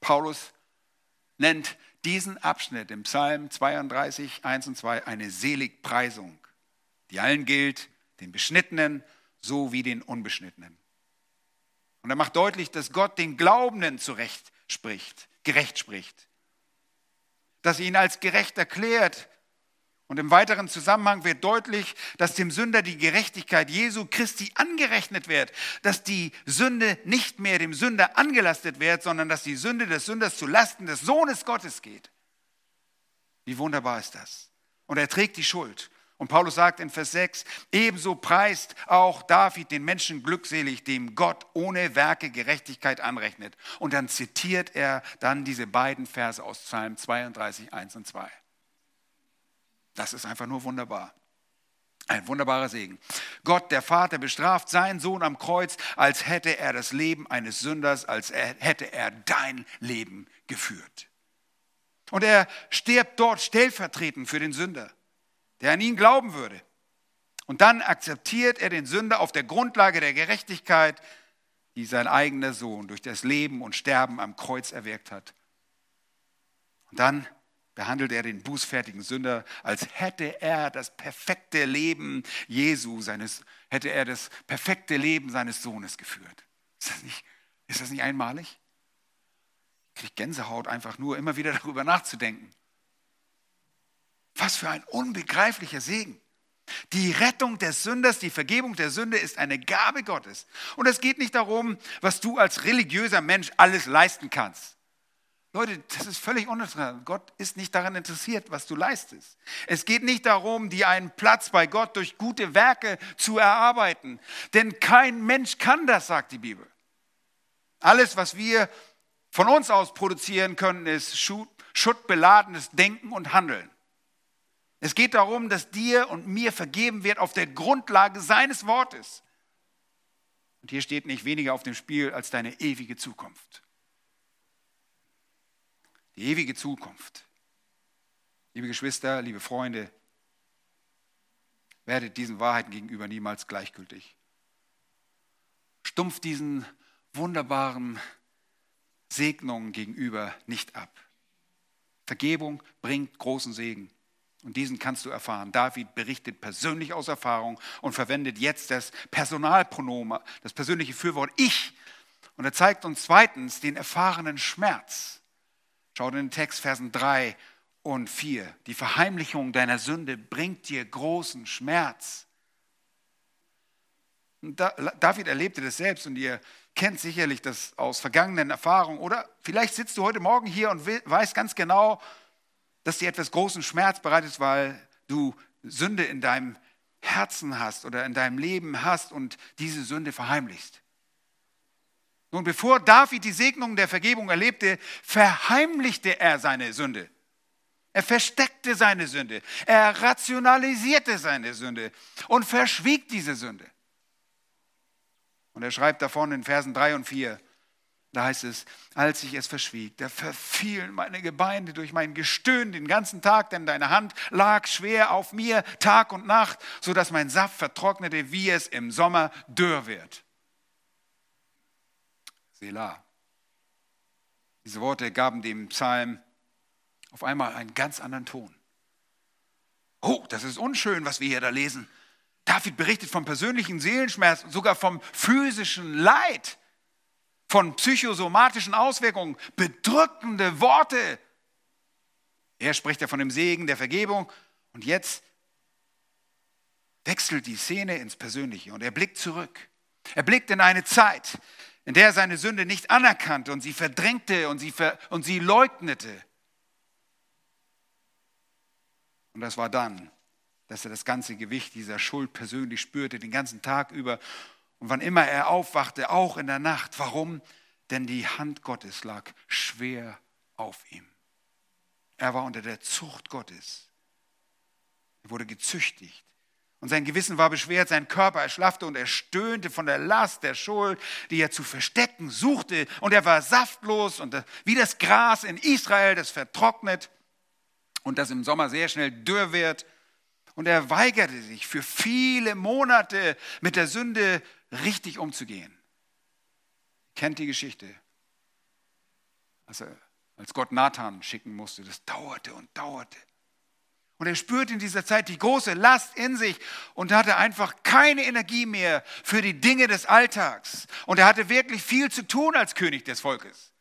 Paulus nennt diesen Abschnitt im Psalm 32, 1 und 2 eine Seligpreisung, die allen gilt, den Beschnittenen sowie den Unbeschnittenen. Und er macht deutlich, dass Gott den Glaubenden zurecht spricht, gerecht spricht, dass er ihn als gerecht erklärt und im weiteren Zusammenhang wird deutlich, dass dem Sünder die Gerechtigkeit Jesu Christi angerechnet wird, dass die Sünde nicht mehr dem Sünder angelastet wird, sondern dass die Sünde des Sünders zu Lasten des Sohnes Gottes geht. Wie wunderbar ist das? Und er trägt die Schuld. Und Paulus sagt in Vers 6, ebenso preist auch David den Menschen glückselig, dem Gott ohne Werke Gerechtigkeit anrechnet. Und dann zitiert er dann diese beiden Verse aus Psalm 32, 1 und 2. Das ist einfach nur wunderbar. Ein wunderbarer Segen. Gott, der Vater, bestraft seinen Sohn am Kreuz, als hätte er das Leben eines Sünders, als hätte er dein Leben geführt. Und er stirbt dort stellvertretend für den Sünder, der an ihn glauben würde. Und dann akzeptiert er den Sünder auf der Grundlage der Gerechtigkeit, die sein eigener Sohn durch das Leben und Sterben am Kreuz erwirkt hat. Und dann behandelt er den bußfertigen Sünder, als hätte er das perfekte Leben Jesu, seines, hätte er das perfekte Leben seines Sohnes geführt. Ist das nicht, ist das nicht einmalig? Ich kriege Gänsehaut einfach nur, immer wieder darüber nachzudenken. Was für ein unbegreiflicher Segen. Die Rettung des Sünders, die Vergebung der Sünde ist eine Gabe Gottes. Und es geht nicht darum, was du als religiöser Mensch alles leisten kannst. Leute, das ist völlig uninteressant. Gott ist nicht daran interessiert, was du leistest. Es geht nicht darum, dir einen Platz bei Gott durch gute Werke zu erarbeiten. Denn kein Mensch kann das, sagt die Bibel. Alles, was wir von uns aus produzieren können, ist schuttbeladenes Denken und Handeln. Es geht darum, dass dir und mir vergeben wird auf der Grundlage seines Wortes. Und hier steht nicht weniger auf dem Spiel als deine ewige Zukunft die ewige Zukunft. Liebe Geschwister, liebe Freunde, werdet diesen Wahrheiten gegenüber niemals gleichgültig. Stumpft diesen wunderbaren Segnungen gegenüber nicht ab. Vergebung bringt großen Segen. Und diesen kannst du erfahren. David berichtet persönlich aus Erfahrung und verwendet jetzt das Personalpronomen, das persönliche Fürwort Ich. Und er zeigt uns zweitens den erfahrenen Schmerz. Schaut in den Text, Versen 3 und 4. Die Verheimlichung deiner Sünde bringt dir großen Schmerz. David erlebte das selbst und ihr kennt sicherlich das aus vergangenen Erfahrungen. Oder vielleicht sitzt du heute Morgen hier und weißt ganz genau, dass dir etwas großen Schmerz bereitet, weil du Sünde in deinem Herzen hast oder in deinem Leben hast und diese Sünde verheimlichst. Nun, bevor David die Segnung der Vergebung erlebte, verheimlichte er seine Sünde. Er versteckte seine Sünde. Er rationalisierte seine Sünde und verschwieg diese Sünde. Und er schreibt davon in Versen 3 und 4, da heißt es, als ich es verschwieg, da verfielen meine Gebeine durch mein Gestöhn den ganzen Tag, denn deine Hand lag schwer auf mir Tag und Nacht, sodass mein Saft vertrocknete, wie es im Sommer dürr wird. Selah. Diese Worte gaben dem Psalm auf einmal einen ganz anderen Ton. Oh, das ist unschön, was wir hier da lesen. David berichtet vom persönlichen Seelenschmerz, sogar vom physischen Leid, von psychosomatischen Auswirkungen, bedrückende Worte. Er spricht ja von dem Segen der Vergebung und jetzt wechselt die Szene ins Persönliche und er blickt zurück. Er blickt in eine Zeit, in der er seine Sünde nicht anerkannte und sie verdrängte und sie, ver und sie leugnete. Und das war dann, dass er das ganze Gewicht dieser Schuld persönlich spürte, den ganzen Tag über. Und wann immer er aufwachte, auch in der Nacht. Warum? denn die Hand Gottes lag schwer auf ihm. Er war unter der Zucht Gottes. Er wurde gezüchtigt. Und sein Gewissen war beschwert, sein Körper erschlaffte und er stöhnte von der Last der Schuld, die er zu verstecken suchte. Und er war saftlos und wie das Gras in Israel, das vertrocknet und das im Sommer sehr schnell dürr wird. Und er weigerte sich für viele Monate mit der Sünde richtig umzugehen. Kennt die Geschichte. Also, als Gott Nathan schicken musste, das dauerte und dauerte. Und er spürte in dieser Zeit die große Last in sich und hatte einfach keine Energie mehr für die Dinge des Alltags. Und er hatte wirklich viel zu tun als König des Volkes.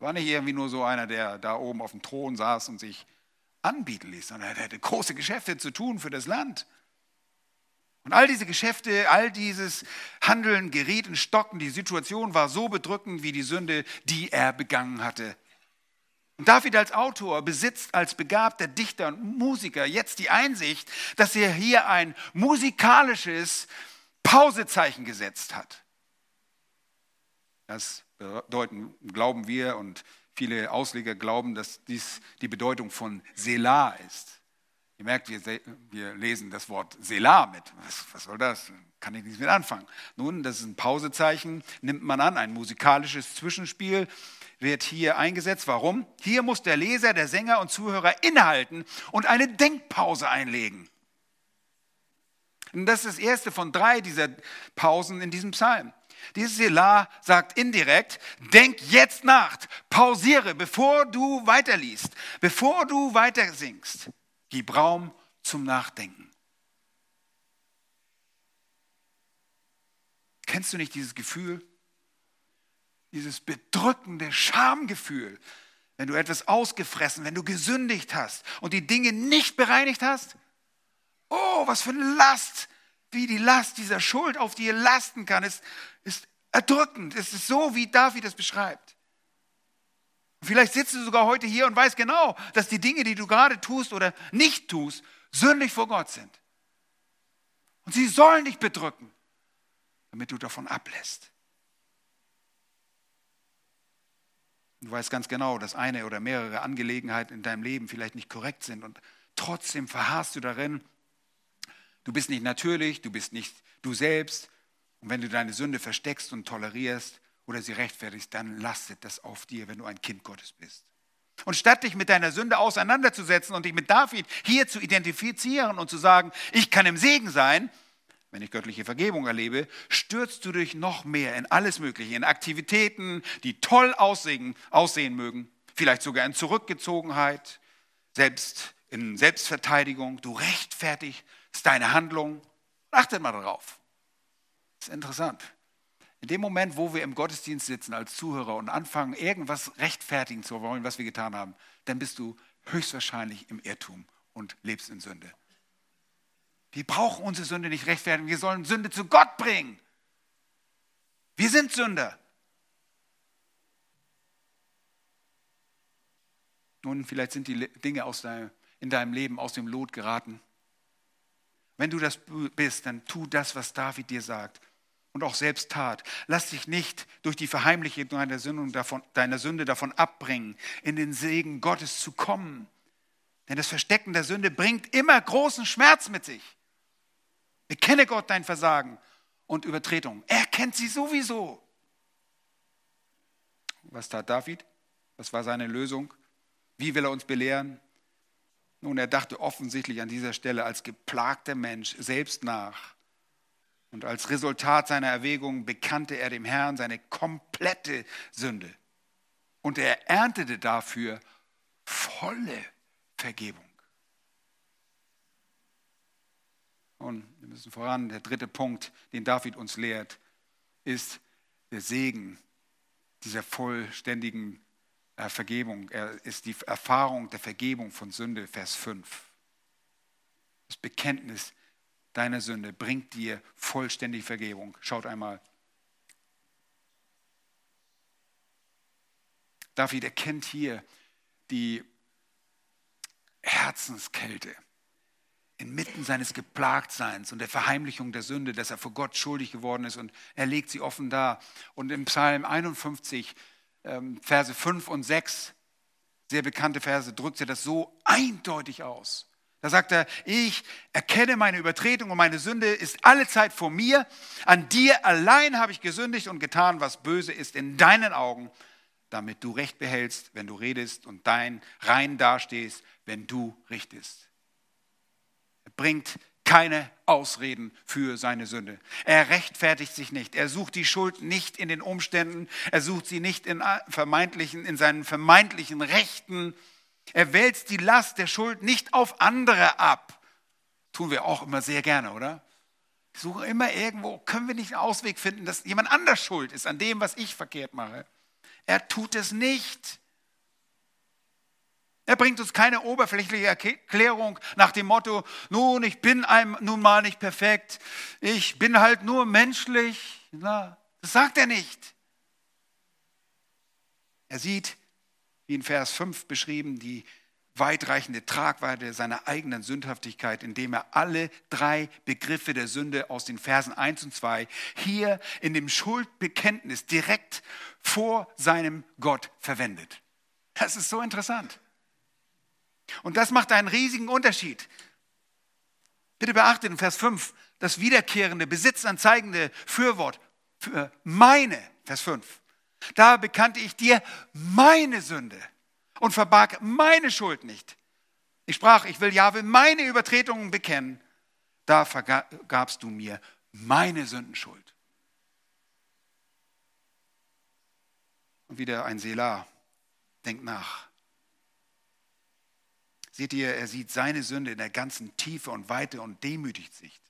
War nicht irgendwie nur so einer, der da oben auf dem Thron saß und sich anbieten ließ, sondern er hatte große Geschäfte zu tun für das Land. Und all diese Geschäfte, all dieses Handeln geriet in Stocken. Die Situation war so bedrückend wie die Sünde, die er begangen hatte. Und David als Autor besitzt als begabter Dichter und Musiker jetzt die Einsicht, dass er hier ein musikalisches Pausezeichen gesetzt hat. Das bedeuten, glauben wir und viele Ausleger glauben, dass dies die Bedeutung von Selah ist. Ihr merkt, wir, wir lesen das Wort Selah mit. Was, was, soll das? Kann ich nichts mit anfangen. Nun, das ist ein Pausezeichen, nimmt man an, ein musikalisches Zwischenspiel wird hier eingesetzt. Warum? Hier muss der Leser, der Sänger und Zuhörer innehalten und eine Denkpause einlegen. Und das ist das erste von drei dieser Pausen in diesem Psalm. Dieses Selah sagt indirekt, denk jetzt nach, pausiere, bevor du weiterliest, bevor du weiter singst. Gib Raum zum Nachdenken. Kennst du nicht dieses Gefühl? Dieses bedrückende Schamgefühl, wenn du etwas ausgefressen, wenn du gesündigt hast und die Dinge nicht bereinigt hast? Oh, was für eine Last, wie die Last dieser Schuld auf dir lasten kann, ist, ist erdrückend. Es ist so, wie David es beschreibt. vielleicht sitzt du sogar heute hier und weißt genau, dass die Dinge, die du gerade tust oder nicht tust, sündig vor Gott sind. Und sie sollen dich bedrücken, damit du davon ablässt. Du weißt ganz genau, dass eine oder mehrere Angelegenheiten in deinem Leben vielleicht nicht korrekt sind und trotzdem verharrst du darin. Du bist nicht natürlich, du bist nicht du selbst. Und wenn du deine Sünde versteckst und tolerierst oder sie rechtfertigst, dann lastet das auf dir, wenn du ein Kind Gottes bist. Und statt dich mit deiner Sünde auseinanderzusetzen und dich mit David hier zu identifizieren und zu sagen, ich kann im Segen sein, wenn ich göttliche Vergebung erlebe, stürzt du dich noch mehr in alles Mögliche, in Aktivitäten, die toll aussehen, aussehen mögen, vielleicht sogar in Zurückgezogenheit, selbst in Selbstverteidigung. Du rechtfertigst deine Handlung. Achtet mal darauf. Das ist interessant. In dem Moment, wo wir im Gottesdienst sitzen als Zuhörer und anfangen, irgendwas rechtfertigen zu wollen, was wir getan haben, dann bist du höchstwahrscheinlich im Irrtum und lebst in Sünde. Wir brauchen unsere Sünde nicht rechtfertigen. Wir sollen Sünde zu Gott bringen. Wir sind Sünder. Nun, vielleicht sind die Dinge deinem, in deinem Leben aus dem Lot geraten. Wenn du das bist, dann tu das, was David dir sagt und auch selbst tat. Lass dich nicht durch die Verheimlichung deiner Sünde davon, deiner Sünde davon abbringen, in den Segen Gottes zu kommen. Denn das Verstecken der Sünde bringt immer großen Schmerz mit sich. Bekenne Gott dein Versagen und Übertretung. Er kennt sie sowieso. Was tat David? Was war seine Lösung? Wie will er uns belehren? Nun, er dachte offensichtlich an dieser Stelle als geplagter Mensch selbst nach. Und als Resultat seiner Erwägungen bekannte er dem Herrn seine komplette Sünde. Und er erntete dafür volle Vergebung. Und wir müssen voran, der dritte Punkt, den David uns lehrt, ist der Segen dieser vollständigen äh, Vergebung. Er ist die Erfahrung der Vergebung von Sünde, Vers 5. Das Bekenntnis deiner Sünde bringt dir vollständige Vergebung. Schaut einmal. David erkennt hier die Herzenskälte inmitten seines Geplagtseins und der Verheimlichung der Sünde, dass er vor Gott schuldig geworden ist und er legt sie offen dar. Und im Psalm 51, ähm, Verse 5 und 6, sehr bekannte Verse, drückt er das so eindeutig aus. Da sagt er, ich erkenne meine Übertretung und meine Sünde ist alle Zeit vor mir. An dir allein habe ich gesündigt und getan, was böse ist in deinen Augen, damit du Recht behältst, wenn du redest und dein rein dastehst, wenn du richtest. Bringt keine Ausreden für seine Sünde. Er rechtfertigt sich nicht. Er sucht die Schuld nicht in den Umständen. Er sucht sie nicht in, vermeintlichen, in seinen vermeintlichen Rechten. Er wälzt die Last der Schuld nicht auf andere ab. Tun wir auch immer sehr gerne, oder? Wir suchen immer irgendwo, können wir nicht einen Ausweg finden, dass jemand anders schuld ist an dem, was ich verkehrt mache. Er tut es nicht. Er bringt uns keine oberflächliche Erklärung nach dem Motto, nun, ich bin einem nun mal nicht perfekt, ich bin halt nur menschlich. Das sagt er nicht. Er sieht, wie in Vers 5 beschrieben, die weitreichende Tragweite seiner eigenen Sündhaftigkeit, indem er alle drei Begriffe der Sünde aus den Versen 1 und 2 hier in dem Schuldbekenntnis direkt vor seinem Gott verwendet. Das ist so interessant. Und das macht einen riesigen Unterschied. Bitte beachtet in Vers 5 das wiederkehrende, besitzanzeigende Fürwort für meine, Vers 5. Da bekannte ich dir meine Sünde und verbarg meine Schuld nicht. Ich sprach, ich will Jahwe meine Übertretungen bekennen. Da vergabst du mir meine Sündenschuld. Und wieder ein Selah. Denkt nach. Seht ihr, er sieht seine Sünde in der ganzen Tiefe und Weite und demütigt sich.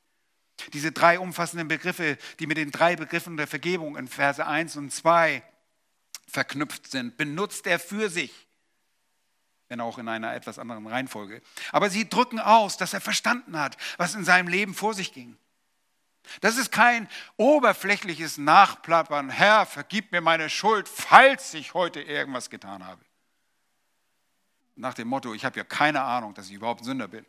Diese drei umfassenden Begriffe, die mit den drei Begriffen der Vergebung in Verse 1 und 2 verknüpft sind, benutzt er für sich, wenn auch in einer etwas anderen Reihenfolge. Aber sie drücken aus, dass er verstanden hat, was in seinem Leben vor sich ging. Das ist kein oberflächliches Nachplappern, Herr, vergib mir meine Schuld, falls ich heute irgendwas getan habe nach dem Motto, ich habe ja keine Ahnung, dass ich überhaupt ein Sünder bin.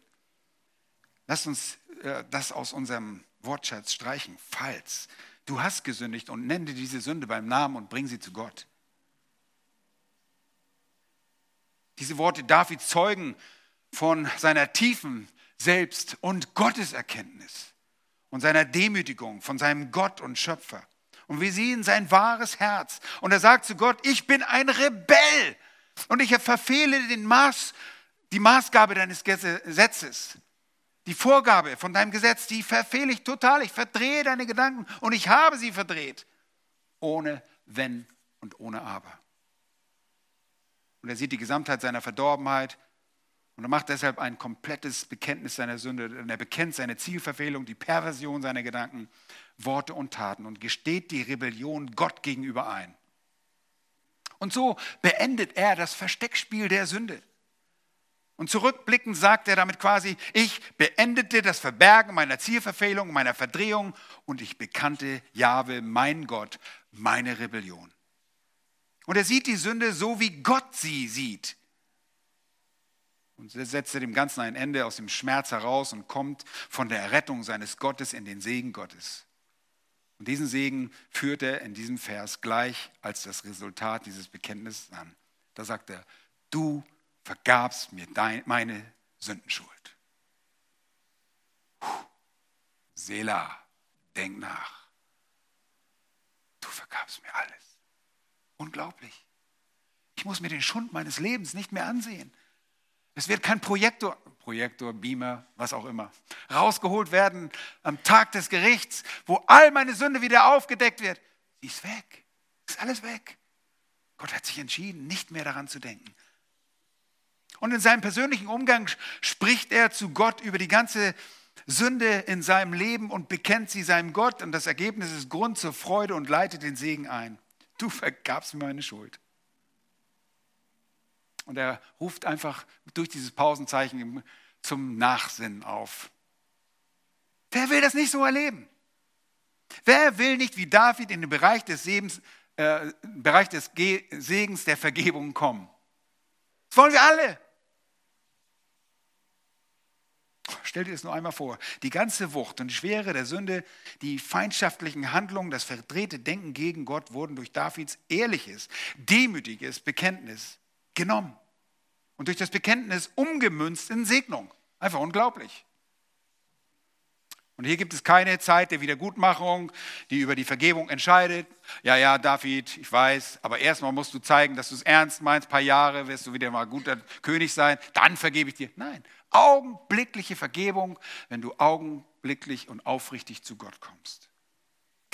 Lasst uns äh, das aus unserem Wortschatz streichen. Falls du hast gesündigt und nenne diese Sünde beim Namen und bring sie zu Gott. Diese Worte David zeugen von seiner tiefen Selbst- und Gotteserkenntnis und seiner Demütigung von seinem Gott und Schöpfer. Und wir sehen sein wahres Herz. Und er sagt zu Gott, ich bin ein Rebell und ich verfehle den Maß, die Maßgabe deines Gesetzes. Die Vorgabe von deinem Gesetz, die verfehle ich total. Ich verdrehe deine Gedanken und ich habe sie verdreht. Ohne Wenn und ohne Aber. Und er sieht die Gesamtheit seiner Verdorbenheit und er macht deshalb ein komplettes Bekenntnis seiner Sünde. Und er bekennt seine Zielverfehlung, die Perversion seiner Gedanken, Worte und Taten und gesteht die Rebellion Gott gegenüber ein. Und so beendet er das Versteckspiel der Sünde. Und zurückblickend sagt er damit quasi, ich beendete das Verbergen meiner Zielverfehlung, meiner Verdrehung und ich bekannte Jahwe, mein Gott, meine Rebellion. Und er sieht die Sünde so, wie Gott sie sieht. Und setzte dem Ganzen ein Ende aus dem Schmerz heraus und kommt von der Errettung seines Gottes in den Segen Gottes. Und diesen Segen führt er in diesem Vers gleich als das Resultat dieses Bekenntnisses an. Da sagt er, du vergabst mir dein, meine Sündenschuld. Puh. Selah, denk nach. Du vergabst mir alles. Unglaublich. Ich muss mir den Schund meines Lebens nicht mehr ansehen. Es wird kein Projektor, Projektor, Beamer, was auch immer, rausgeholt werden am Tag des Gerichts, wo all meine Sünde wieder aufgedeckt wird. Sie ist weg. Ist alles weg. Gott hat sich entschieden, nicht mehr daran zu denken. Und in seinem persönlichen Umgang spricht er zu Gott über die ganze Sünde in seinem Leben und bekennt sie seinem Gott. Und das Ergebnis ist Grund zur Freude und leitet den Segen ein. Du vergabst mir meine Schuld. Und er ruft einfach durch dieses Pausenzeichen zum Nachsinnen auf. Wer will das nicht so erleben? Wer will nicht wie David in den Bereich des, Sebens, äh, Bereich des Segens der Vergebung kommen? Das wollen wir alle. Stell dir das nur einmal vor, die ganze Wucht und Schwere der Sünde, die feindschaftlichen Handlungen, das verdrehte Denken gegen Gott wurden durch Davids ehrliches, demütiges Bekenntnis genommen und durch das Bekenntnis umgemünzt in Segnung. Einfach unglaublich. Und hier gibt es keine Zeit der Wiedergutmachung, die über die Vergebung entscheidet. Ja, ja, David, ich weiß, aber erstmal musst du zeigen, dass du es ernst meinst. Ein paar Jahre wirst du wieder mal guter König sein. Dann vergebe ich dir. Nein, augenblickliche Vergebung, wenn du augenblicklich und aufrichtig zu Gott kommst.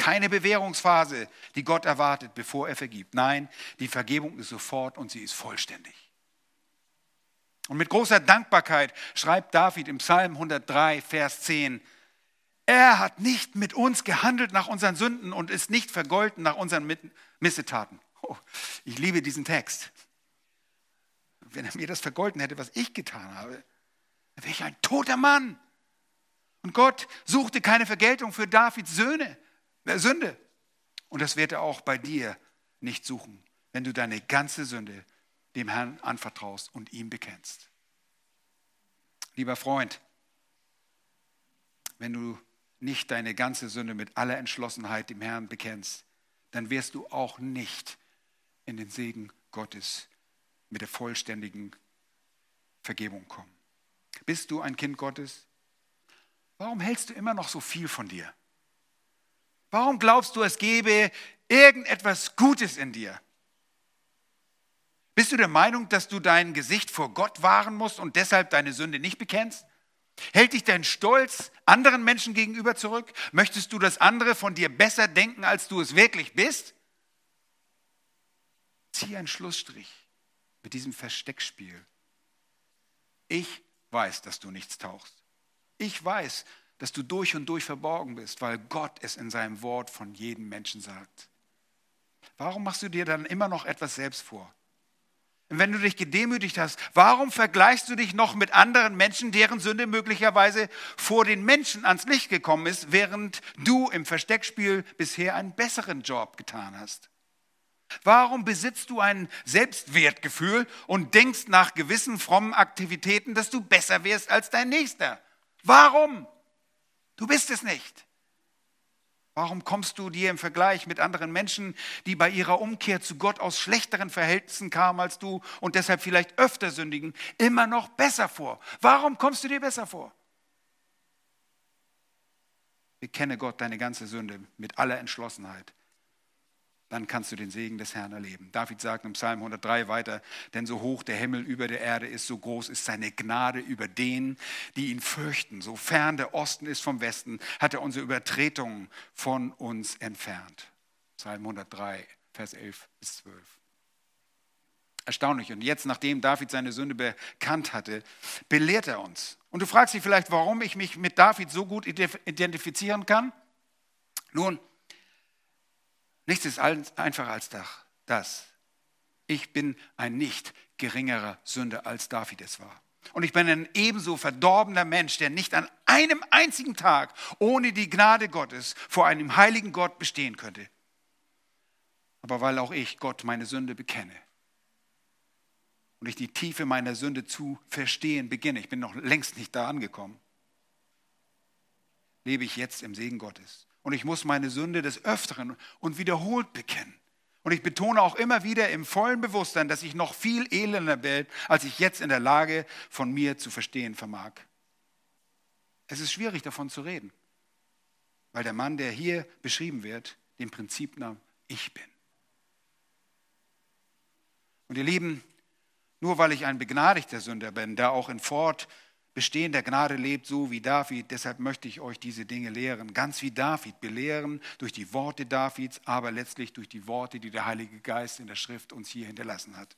Keine Bewährungsphase, die Gott erwartet, bevor er vergibt. Nein, die Vergebung ist sofort und sie ist vollständig. Und mit großer Dankbarkeit schreibt David im Psalm 103, Vers 10, er hat nicht mit uns gehandelt nach unseren Sünden und ist nicht vergolten nach unseren Missetaten. Oh, ich liebe diesen Text. Wenn er mir das vergolten hätte, was ich getan habe, dann wäre ich ein toter Mann. Und Gott suchte keine Vergeltung für Davids Söhne, Sünde. Und das wird er auch bei dir nicht suchen, wenn du deine ganze Sünde dem Herrn anvertraust und ihm bekennst. Lieber Freund, wenn du nicht deine ganze Sünde mit aller Entschlossenheit dem Herrn bekennst, dann wirst du auch nicht in den Segen Gottes mit der vollständigen Vergebung kommen. Bist du ein Kind Gottes? Warum hältst du immer noch so viel von dir? Warum glaubst du, es gebe irgendetwas Gutes in dir? Bist du der Meinung, dass du dein Gesicht vor Gott wahren musst und deshalb deine Sünde nicht bekennst? Hält dich dein Stolz anderen Menschen gegenüber zurück? Möchtest du, dass andere von dir besser denken, als du es wirklich bist? Zieh einen Schlussstrich mit diesem Versteckspiel. Ich weiß, dass du nichts tauchst. Ich weiß, dass du durch und durch verborgen bist, weil Gott es in seinem Wort von jedem Menschen sagt. Warum machst du dir dann immer noch etwas selbst vor? wenn du dich gedemütigt hast, warum vergleichst du dich noch mit anderen Menschen, deren Sünde möglicherweise vor den Menschen ans Licht gekommen ist, während du im Versteckspiel bisher einen besseren Job getan hast? Warum besitzt du ein Selbstwertgefühl und denkst nach gewissen frommen Aktivitäten, dass du besser wirst als dein Nächster? Warum? Du bist es nicht. Warum kommst du dir im Vergleich mit anderen Menschen, die bei ihrer Umkehr zu Gott aus schlechteren Verhältnissen kamen als du und deshalb vielleicht öfter sündigen, immer noch besser vor? Warum kommst du dir besser vor? Bekenne Gott deine ganze Sünde mit aller Entschlossenheit dann kannst du den Segen des Herrn erleben. David sagt im Psalm 103 weiter, denn so hoch der Himmel über der Erde ist, so groß ist seine Gnade über denen, die ihn fürchten. So fern der Osten ist vom Westen, hat er unsere Übertretungen von uns entfernt. Psalm 103, Vers 11 bis 12. Erstaunlich. Und jetzt, nachdem David seine Sünde bekannt hatte, belehrt er uns. Und du fragst dich vielleicht, warum ich mich mit David so gut identifizieren kann? Nun, Nichts ist einfacher als das. Ich bin ein nicht geringerer Sünder, als David es war. Und ich bin ein ebenso verdorbener Mensch, der nicht an einem einzigen Tag ohne die Gnade Gottes vor einem heiligen Gott bestehen könnte. Aber weil auch ich Gott meine Sünde bekenne und ich die Tiefe meiner Sünde zu verstehen beginne, ich bin noch längst nicht da angekommen, lebe ich jetzt im Segen Gottes. Und ich muss meine Sünde des Öfteren und wiederholt bekennen. Und ich betone auch immer wieder im vollen Bewusstsein, dass ich noch viel elender bin, als ich jetzt in der Lage von mir zu verstehen vermag. Es ist schwierig davon zu reden, weil der Mann, der hier beschrieben wird, dem Prinzip nahm, ich bin. Und ihr Lieben, nur weil ich ein begnadigter Sünder bin, der auch in Fort Bestehen der Gnade lebt so wie David, deshalb möchte ich euch diese Dinge lehren. Ganz wie David, belehren durch die Worte Davids, aber letztlich durch die Worte, die der Heilige Geist in der Schrift uns hier hinterlassen hat.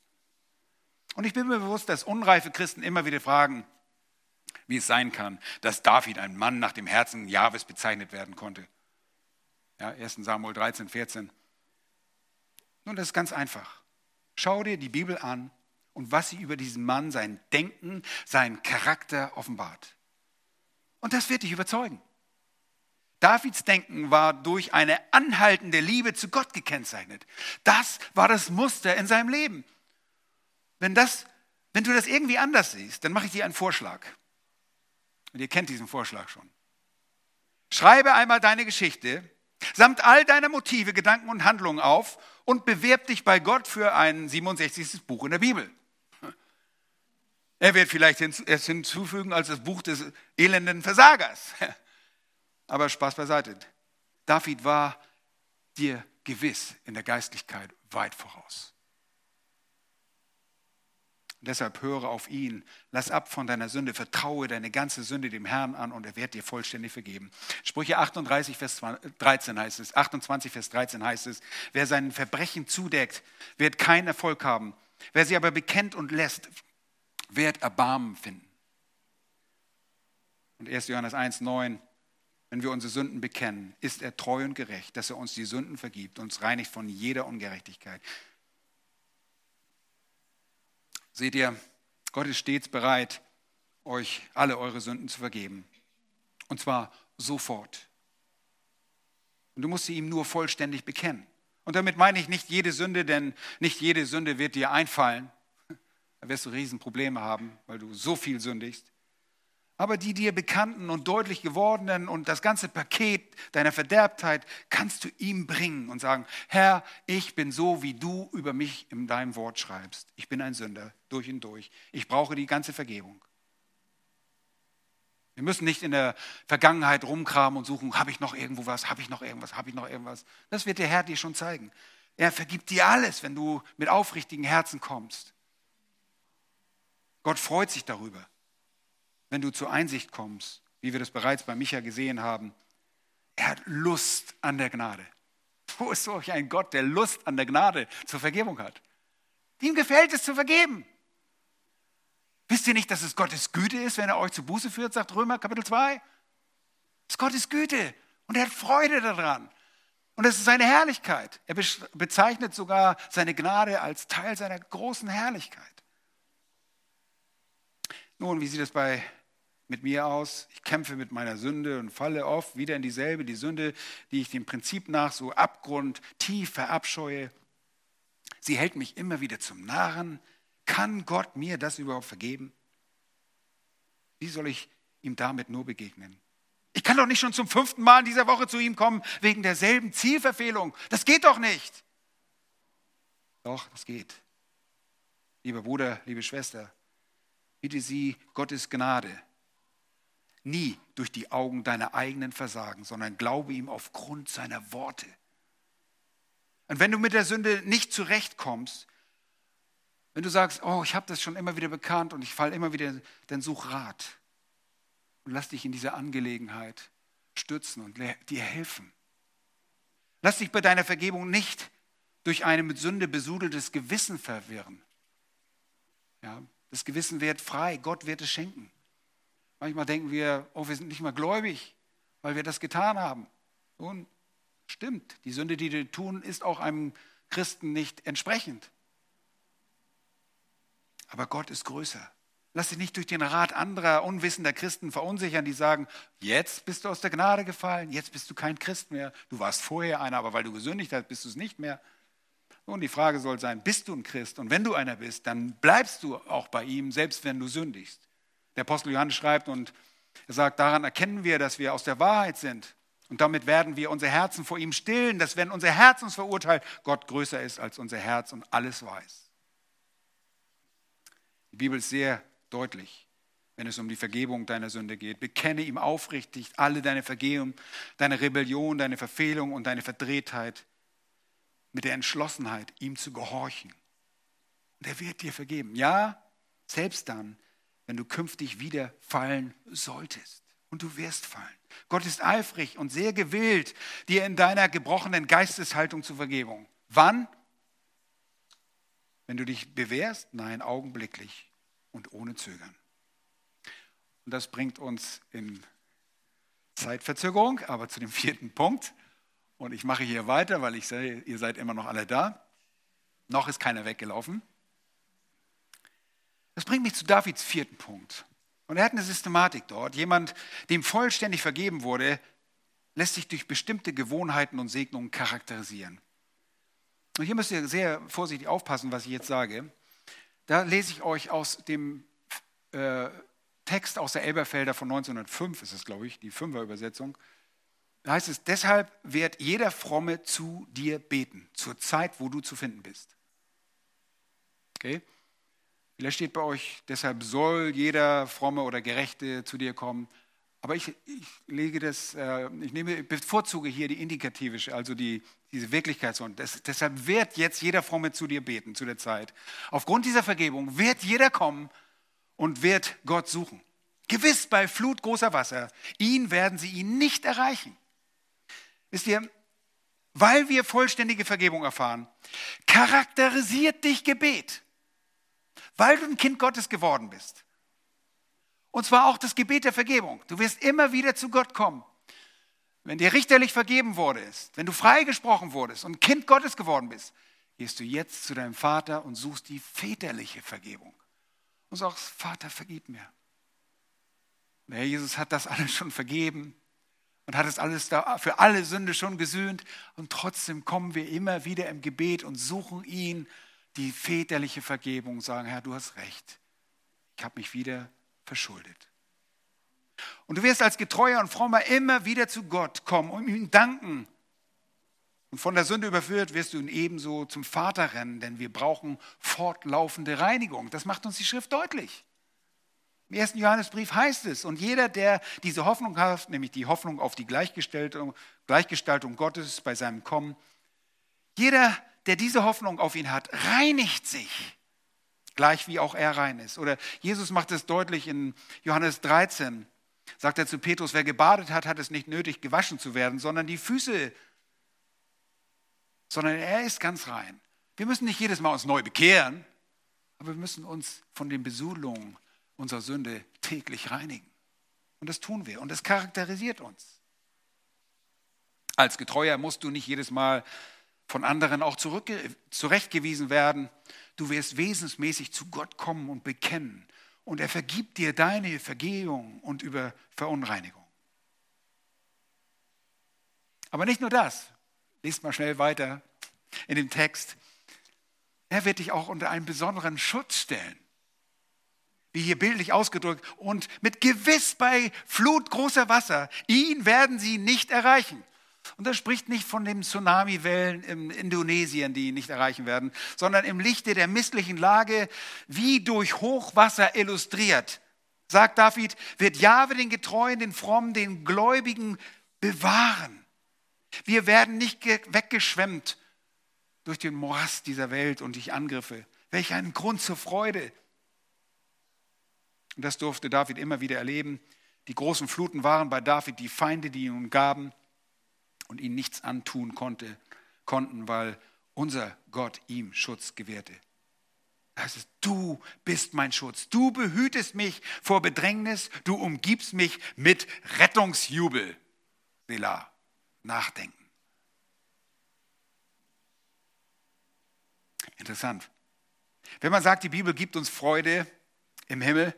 Und ich bin mir bewusst, dass unreife Christen immer wieder fragen, wie es sein kann, dass David ein Mann nach dem Herzen Jahwes bezeichnet werden konnte. Ja, 1 Samuel 13, 14. Nun, das ist ganz einfach. Schau dir die Bibel an und was sie über diesen Mann, sein Denken, seinen Charakter offenbart. Und das wird dich überzeugen. Davids Denken war durch eine anhaltende Liebe zu Gott gekennzeichnet. Das war das Muster in seinem Leben. Wenn, das, wenn du das irgendwie anders siehst, dann mache ich dir einen Vorschlag. Und ihr kennt diesen Vorschlag schon. Schreibe einmal deine Geschichte samt all deiner Motive, Gedanken und Handlungen auf und bewerb dich bei Gott für ein 67. Buch in der Bibel. Er wird vielleicht erst hinzufügen als das Buch des elenden Versagers. Aber Spaß beiseite. David war dir gewiss in der Geistlichkeit weit voraus. Deshalb höre auf ihn, lass ab von deiner Sünde, vertraue deine ganze Sünde dem Herrn an und er wird dir vollständig vergeben. Sprüche 38, Vers 13 heißt es, 28, Vers 13 heißt es, wer seinen Verbrechen zudeckt, wird keinen Erfolg haben. Wer sie aber bekennt und lässt, wird Erbarmen finden. Und 1. Johannes 1, 9, wenn wir unsere Sünden bekennen, ist er treu und gerecht, dass er uns die Sünden vergibt, uns reinigt von jeder Ungerechtigkeit. Seht ihr, Gott ist stets bereit, euch alle eure Sünden zu vergeben. Und zwar sofort. Und du musst sie ihm nur vollständig bekennen. Und damit meine ich nicht jede Sünde, denn nicht jede Sünde wird dir einfallen. Da wirst du Riesenprobleme haben, weil du so viel sündigst aber die dir bekannten und deutlich gewordenen und das ganze Paket deiner Verderbtheit kannst du ihm bringen und sagen, Herr, ich bin so, wie du über mich in deinem Wort schreibst. Ich bin ein Sünder durch und durch. Ich brauche die ganze Vergebung. Wir müssen nicht in der Vergangenheit rumkramen und suchen, habe ich noch irgendwo was, habe ich noch irgendwas, habe ich noch irgendwas. Das wird der Herr dir schon zeigen. Er vergibt dir alles, wenn du mit aufrichtigen Herzen kommst. Gott freut sich darüber wenn du zur Einsicht kommst, wie wir das bereits bei Micha gesehen haben. Er hat Lust an der Gnade. Wo ist solch ein Gott, der Lust an der Gnade zur Vergebung hat? Ihm gefällt es zu vergeben. Wisst ihr nicht, dass es Gottes Güte ist, wenn er euch zu Buße führt, sagt Römer Kapitel 2? Es ist Gottes Güte und er hat Freude daran. Und es ist seine Herrlichkeit. Er bezeichnet sogar seine Gnade als Teil seiner großen Herrlichkeit. Nun, wie sieht es bei mit mir aus. Ich kämpfe mit meiner Sünde und falle oft wieder in dieselbe, die Sünde, die ich dem Prinzip nach so abgrundtief verabscheue. Sie hält mich immer wieder zum Narren. Kann Gott mir das überhaupt vergeben? Wie soll ich ihm damit nur begegnen? Ich kann doch nicht schon zum fünften Mal in dieser Woche zu ihm kommen wegen derselben Zielverfehlung. Das geht doch nicht. Doch, das geht. Lieber Bruder, liebe Schwester, bitte Sie Gottes Gnade nie durch die Augen deiner eigenen Versagen, sondern glaube ihm aufgrund seiner Worte. Und wenn du mit der Sünde nicht zurechtkommst, wenn du sagst, oh, ich habe das schon immer wieder bekannt und ich falle immer wieder, dann such Rat und lass dich in dieser Angelegenheit stützen und dir helfen. Lass dich bei deiner Vergebung nicht durch ein mit Sünde besudeltes Gewissen verwirren. Ja, das Gewissen wird frei, Gott wird es schenken. Manchmal denken wir, oh, wir sind nicht mehr gläubig, weil wir das getan haben. Nun, stimmt, die Sünde, die wir tun, ist auch einem Christen nicht entsprechend. Aber Gott ist größer. Lass dich nicht durch den Rat anderer unwissender Christen verunsichern, die sagen, jetzt bist du aus der Gnade gefallen, jetzt bist du kein Christ mehr. Du warst vorher einer, aber weil du gesündigt hast, bist du es nicht mehr. Nun, die Frage soll sein, bist du ein Christ? Und wenn du einer bist, dann bleibst du auch bei ihm, selbst wenn du sündigst. Der Apostel Johannes schreibt und er sagt, daran erkennen wir, dass wir aus der Wahrheit sind. Und damit werden wir unser Herzen vor ihm stillen, dass wenn unser Herz uns verurteilt, Gott größer ist als unser Herz und alles weiß. Die Bibel ist sehr deutlich, wenn es um die Vergebung deiner Sünde geht. Bekenne ihm aufrichtig alle deine Vergehung, deine Rebellion, deine Verfehlung und deine Verdrehtheit mit der Entschlossenheit, ihm zu gehorchen. Und er wird dir vergeben. Ja, selbst dann, wenn du künftig wieder fallen solltest. Und du wirst fallen. Gott ist eifrig und sehr gewillt, dir in deiner gebrochenen Geisteshaltung zur Vergebung. Wann? Wenn du dich bewährst? Nein, augenblicklich und ohne Zögern. Und das bringt uns in Zeitverzögerung, aber zu dem vierten Punkt. Und ich mache hier weiter, weil ich sehe, ihr seid immer noch alle da. Noch ist keiner weggelaufen. Das bringt mich zu Davids vierten Punkt. Und er hat eine Systematik dort. Jemand, dem vollständig vergeben wurde, lässt sich durch bestimmte Gewohnheiten und Segnungen charakterisieren. Und hier müsst ihr sehr vorsichtig aufpassen, was ich jetzt sage. Da lese ich euch aus dem äh, Text aus der Elberfelder von 1905, ist es, glaube ich, die Fünfer-Übersetzung. Da heißt es, deshalb wird jeder Fromme zu dir beten, zur Zeit, wo du zu finden bist. Okay? Vielleicht steht bei euch, deshalb soll jeder Fromme oder Gerechte zu dir kommen. Aber ich, ich lege das, äh, ich nehme, bevorzuge hier die indikative, also die, diese Wirklichkeitssonne. deshalb wird jetzt jeder Fromme zu dir beten, zu der Zeit. Aufgrund dieser Vergebung wird jeder kommen und wird Gott suchen. Gewiss bei Flut großer Wasser, ihn werden sie ihn nicht erreichen. Wisst ihr, weil wir vollständige Vergebung erfahren, charakterisiert dich Gebet, weil du ein Kind Gottes geworden bist. Und zwar auch das Gebet der Vergebung. Du wirst immer wieder zu Gott kommen. Wenn dir richterlich vergeben wurde, wenn du freigesprochen wurdest und Kind Gottes geworden bist, gehst du jetzt zu deinem Vater und suchst die väterliche Vergebung. Und sagst, Vater, vergib mir. Der Herr Jesus hat das alles schon vergeben und hat es alles da für alle Sünde schon gesühnt. Und trotzdem kommen wir immer wieder im Gebet und suchen ihn die väterliche Vergebung und sagen, Herr, du hast recht. Ich habe mich wieder verschuldet. Und du wirst als getreuer und frommer immer wieder zu Gott kommen und ihm danken. Und von der Sünde überführt wirst du ihn ebenso zum Vater rennen, denn wir brauchen fortlaufende Reinigung. Das macht uns die Schrift deutlich. Im ersten Johannesbrief heißt es, und jeder, der diese Hoffnung hat, nämlich die Hoffnung auf die Gleichgestaltung, Gleichgestaltung Gottes bei seinem Kommen, jeder, der diese Hoffnung auf ihn hat, reinigt sich, gleich wie auch er rein ist. Oder Jesus macht es deutlich in Johannes 13, sagt er zu Petrus, wer gebadet hat, hat es nicht nötig, gewaschen zu werden, sondern die Füße, sondern er ist ganz rein. Wir müssen nicht jedes Mal uns neu bekehren, aber wir müssen uns von den Besudelungen unserer Sünde täglich reinigen. Und das tun wir und das charakterisiert uns. Als Getreuer musst du nicht jedes Mal von anderen auch zurechtgewiesen werden. Du wirst wesensmäßig zu Gott kommen und bekennen. Und er vergibt dir deine Vergehung und über Verunreinigung. Aber nicht nur das. Lest mal schnell weiter in dem Text. Er wird dich auch unter einen besonderen Schutz stellen wie hier bildlich ausgedrückt, und mit gewiss bei Flut großer Wasser, ihn werden sie nicht erreichen. Und das spricht nicht von den Tsunamiwellen in Indonesien, die ihn nicht erreichen werden, sondern im Lichte der misslichen Lage, wie durch Hochwasser illustriert. Sagt David, wird Jahwe den Getreuen, den Frommen, den Gläubigen bewahren. Wir werden nicht weggeschwemmt durch den Morast dieser Welt und durch Angriffe. Welch ein Grund zur Freude. Und das durfte David immer wieder erleben. Die großen Fluten waren bei David die Feinde, die ihn umgaben und ihn nichts antun konnte, konnten, weil unser Gott ihm Schutz gewährte. Da heißt es, du bist mein Schutz, du behütest mich vor Bedrängnis, du umgibst mich mit Rettungsjubel. Selah, nachdenken. Interessant. Wenn man sagt, die Bibel gibt uns Freude im Himmel,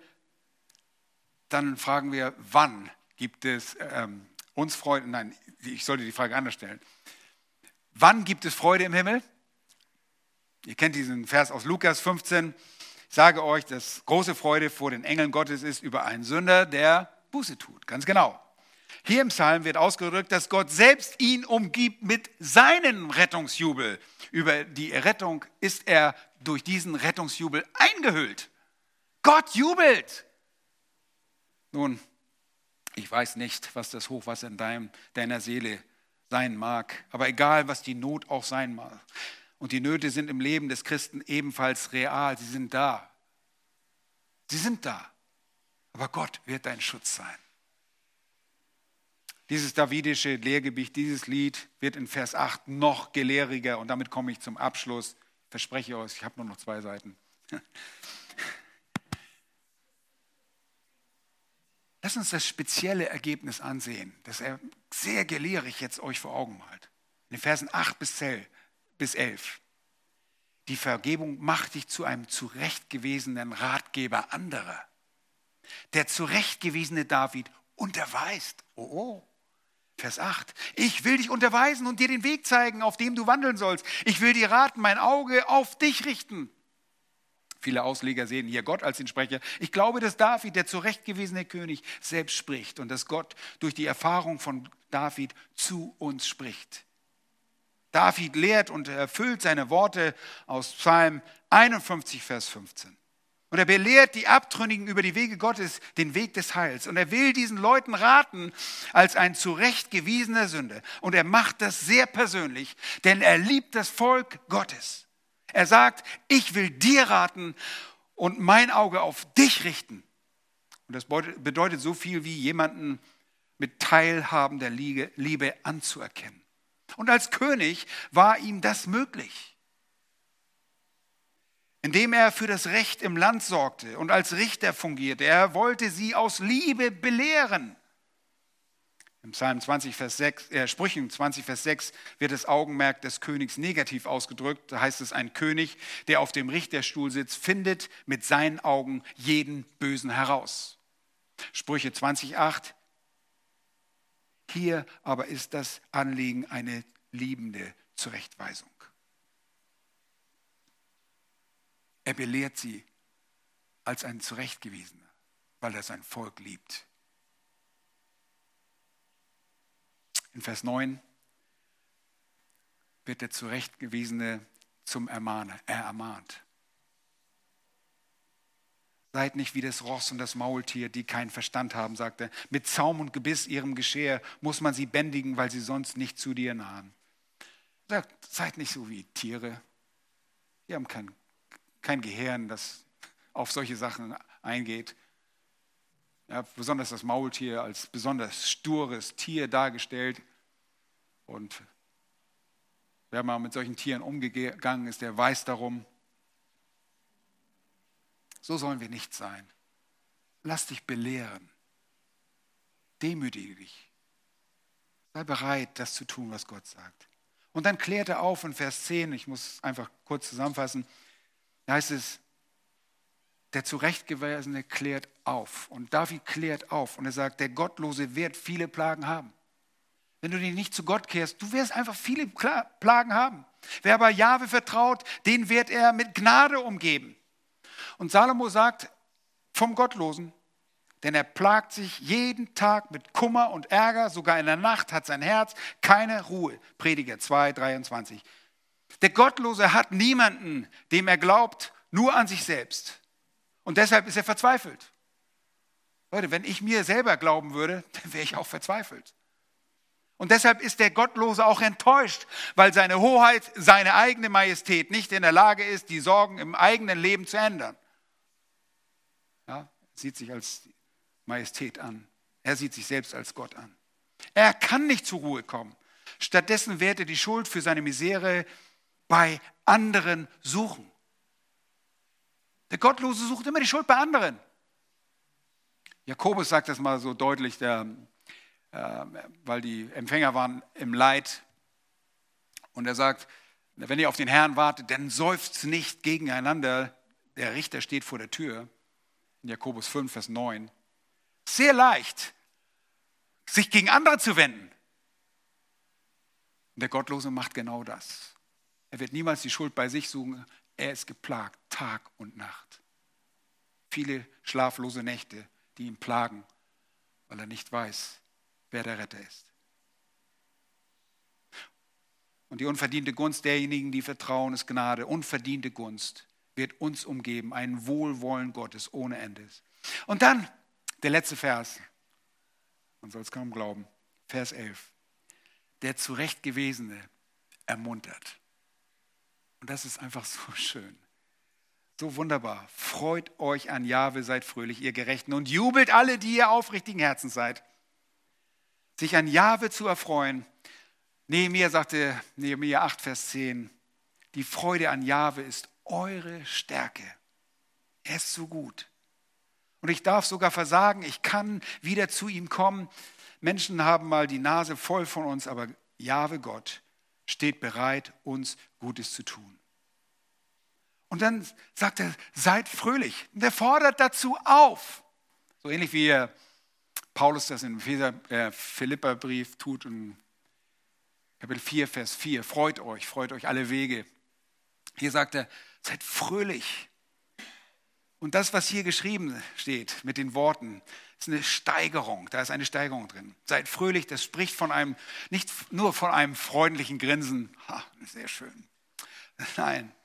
dann fragen wir, wann gibt es ähm, uns Freude? Nein, ich sollte die Frage anders stellen. Wann gibt es Freude im Himmel? Ihr kennt diesen Vers aus Lukas 15. Ich sage euch, dass große Freude vor den Engeln Gottes ist über einen Sünder, der Buße tut. Ganz genau. Hier im Psalm wird ausgedrückt, dass Gott selbst ihn umgibt mit seinem Rettungsjubel. Über die Errettung ist er durch diesen Rettungsjubel eingehüllt. Gott jubelt. Nun, ich weiß nicht, was das Hochwasser in deinem, deiner Seele sein mag, aber egal, was die Not auch sein mag. Und die Nöte sind im Leben des Christen ebenfalls real, sie sind da. Sie sind da. Aber Gott wird dein Schutz sein. Dieses davidische Lehrgebiet, dieses Lied wird in Vers 8 noch gelehriger und damit komme ich zum Abschluss. Verspreche euch, ich habe nur noch zwei Seiten. Lass uns das spezielle Ergebnis ansehen, das er sehr gelehrig jetzt euch vor Augen malt. In den Versen 8 bis 11. Die Vergebung macht dich zu einem zurechtgewiesenen Ratgeber anderer. Der zurechtgewiesene David unterweist. Oh, oh. Vers 8. Ich will dich unterweisen und dir den Weg zeigen, auf dem du wandeln sollst. Ich will dir raten, mein Auge auf dich richten. Viele Ausleger sehen hier Gott als den Sprecher. Ich glaube, dass David, der zurechtgewiesene König, selbst spricht und dass Gott durch die Erfahrung von David zu uns spricht. David lehrt und erfüllt seine Worte aus Psalm 51, Vers 15. Und er belehrt die Abtrünnigen über die Wege Gottes, den Weg des Heils. Und er will diesen Leuten raten als ein zurechtgewiesener Sünder. Und er macht das sehr persönlich, denn er liebt das Volk Gottes. Er sagt, ich will dir raten und mein Auge auf dich richten. Und das bedeutet so viel wie jemanden mit teilhabender Liebe anzuerkennen. Und als König war ihm das möglich. Indem er für das Recht im Land sorgte und als Richter fungierte. Er wollte sie aus Liebe belehren. Im Psalm 20, Vers 6, äh, Sprüchen 20, Vers 6 wird das Augenmerk des Königs negativ ausgedrückt. Da heißt es, ein König, der auf dem Richterstuhl sitzt, findet mit seinen Augen jeden Bösen heraus. Sprüche 20, 8. Hier aber ist das Anliegen eine liebende Zurechtweisung. Er belehrt sie als ein Zurechtgewiesener, weil er sein Volk liebt. In Vers 9 wird der Zurechtgewiesene zum Ermahner. Er ermahnt. Seid nicht wie das Ross und das Maultier, die keinen Verstand haben, sagt er. Mit Zaum und Gebiss ihrem Geschirr muss man sie bändigen, weil sie sonst nicht zu dir nahen. Sagt, seid nicht so wie Tiere. Die haben kein, kein Gehirn, das auf solche Sachen eingeht. Ja, besonders das Maultier als besonders stures Tier dargestellt. Und wer mal mit solchen Tieren umgegangen ist, der weiß darum. So sollen wir nicht sein. Lass dich belehren. Demütige dich. Sei bereit, das zu tun, was Gott sagt. Und dann klärt er auf in Vers 10, ich muss einfach kurz zusammenfassen, da heißt es, der Zurechtgewiesene klärt auf. Und David klärt auf und er sagt, der Gottlose wird viele Plagen haben. Wenn du dich nicht zu Gott kehrst, du wirst einfach viele Plagen haben. Wer aber Jahwe vertraut, den wird er mit Gnade umgeben. Und Salomo sagt vom Gottlosen, denn er plagt sich jeden Tag mit Kummer und Ärger, sogar in der Nacht hat sein Herz keine Ruhe. Prediger 2, 23. Der Gottlose hat niemanden, dem er glaubt, nur an sich selbst. Und deshalb ist er verzweifelt. Leute, wenn ich mir selber glauben würde, dann wäre ich auch verzweifelt. Und deshalb ist der Gottlose auch enttäuscht, weil seine Hoheit, seine eigene Majestät nicht in der Lage ist, die Sorgen im eigenen Leben zu ändern. Ja, sieht sich als Majestät an. Er sieht sich selbst als Gott an. Er kann nicht zur Ruhe kommen. Stattdessen wird er die Schuld für seine Misere bei anderen suchen. Der Gottlose sucht immer die Schuld bei anderen. Jakobus sagt das mal so deutlich, der, äh, weil die Empfänger waren im Leid. Und er sagt, wenn ihr auf den Herrn wartet, dann seufzt nicht gegeneinander. Der Richter steht vor der Tür. In Jakobus 5, Vers 9. Sehr leicht, sich gegen andere zu wenden. Der Gottlose macht genau das. Er wird niemals die Schuld bei sich suchen. Er ist geplagt, Tag und Nacht. Viele schlaflose Nächte, die ihn plagen, weil er nicht weiß, wer der Retter ist. Und die unverdiente Gunst derjenigen, die vertrauen, ist Gnade. Unverdiente Gunst wird uns umgeben, ein Wohlwollen Gottes ohne Ende. Und dann der letzte Vers. Man soll es kaum glauben. Vers 11. Der Zurechtgewesene ermuntert. Und das ist einfach so schön. So wunderbar. Freut euch an Jahwe, seid fröhlich, ihr Gerechten, und jubelt alle, die ihr aufrichtigen Herzens seid. Sich an Jahwe zu erfreuen. Nehemiah sagte, Nehemiah 8, Vers 10, die Freude an Jahwe ist eure Stärke. Er ist so gut. Und ich darf sogar versagen, ich kann wieder zu ihm kommen. Menschen haben mal die Nase voll von uns, aber Jahwe Gott steht bereit, uns Gutes zu tun. Und dann sagt er, seid fröhlich. Und er fordert dazu auf. So ähnlich wie Paulus das im äh, Philipperbrief tut in Kapitel 4, Vers 4. Freut euch, freut euch alle Wege. Hier sagt er, seid fröhlich. Und das, was hier geschrieben steht mit den Worten, ist eine Steigerung. Da ist eine Steigerung drin. Seid fröhlich, das spricht von einem, nicht nur von einem freundlichen Grinsen. Ha, sehr schön. Nein,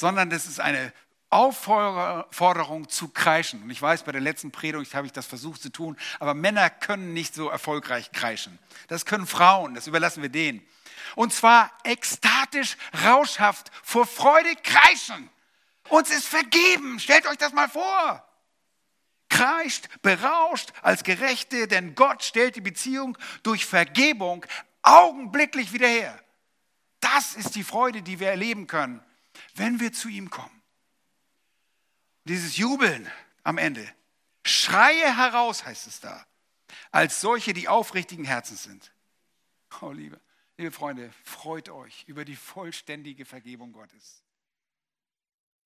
sondern das ist eine Aufforderung zu kreischen. Und ich weiß, bei der letzten Predigt habe ich das versucht zu tun, aber Männer können nicht so erfolgreich kreischen. Das können Frauen, das überlassen wir denen. Und zwar ekstatisch, rauschhaft, vor Freude kreischen. Uns ist vergeben. Stellt euch das mal vor. Kreischt, berauscht als Gerechte, denn Gott stellt die Beziehung durch Vergebung augenblicklich wieder her. Das ist die Freude, die wir erleben können, wenn wir zu ihm kommen dieses Jubeln am Ende. Schreie heraus, heißt es da, als solche, die aufrichtigen Herzens sind. Oh, liebe, liebe Freunde, freut euch über die vollständige Vergebung Gottes.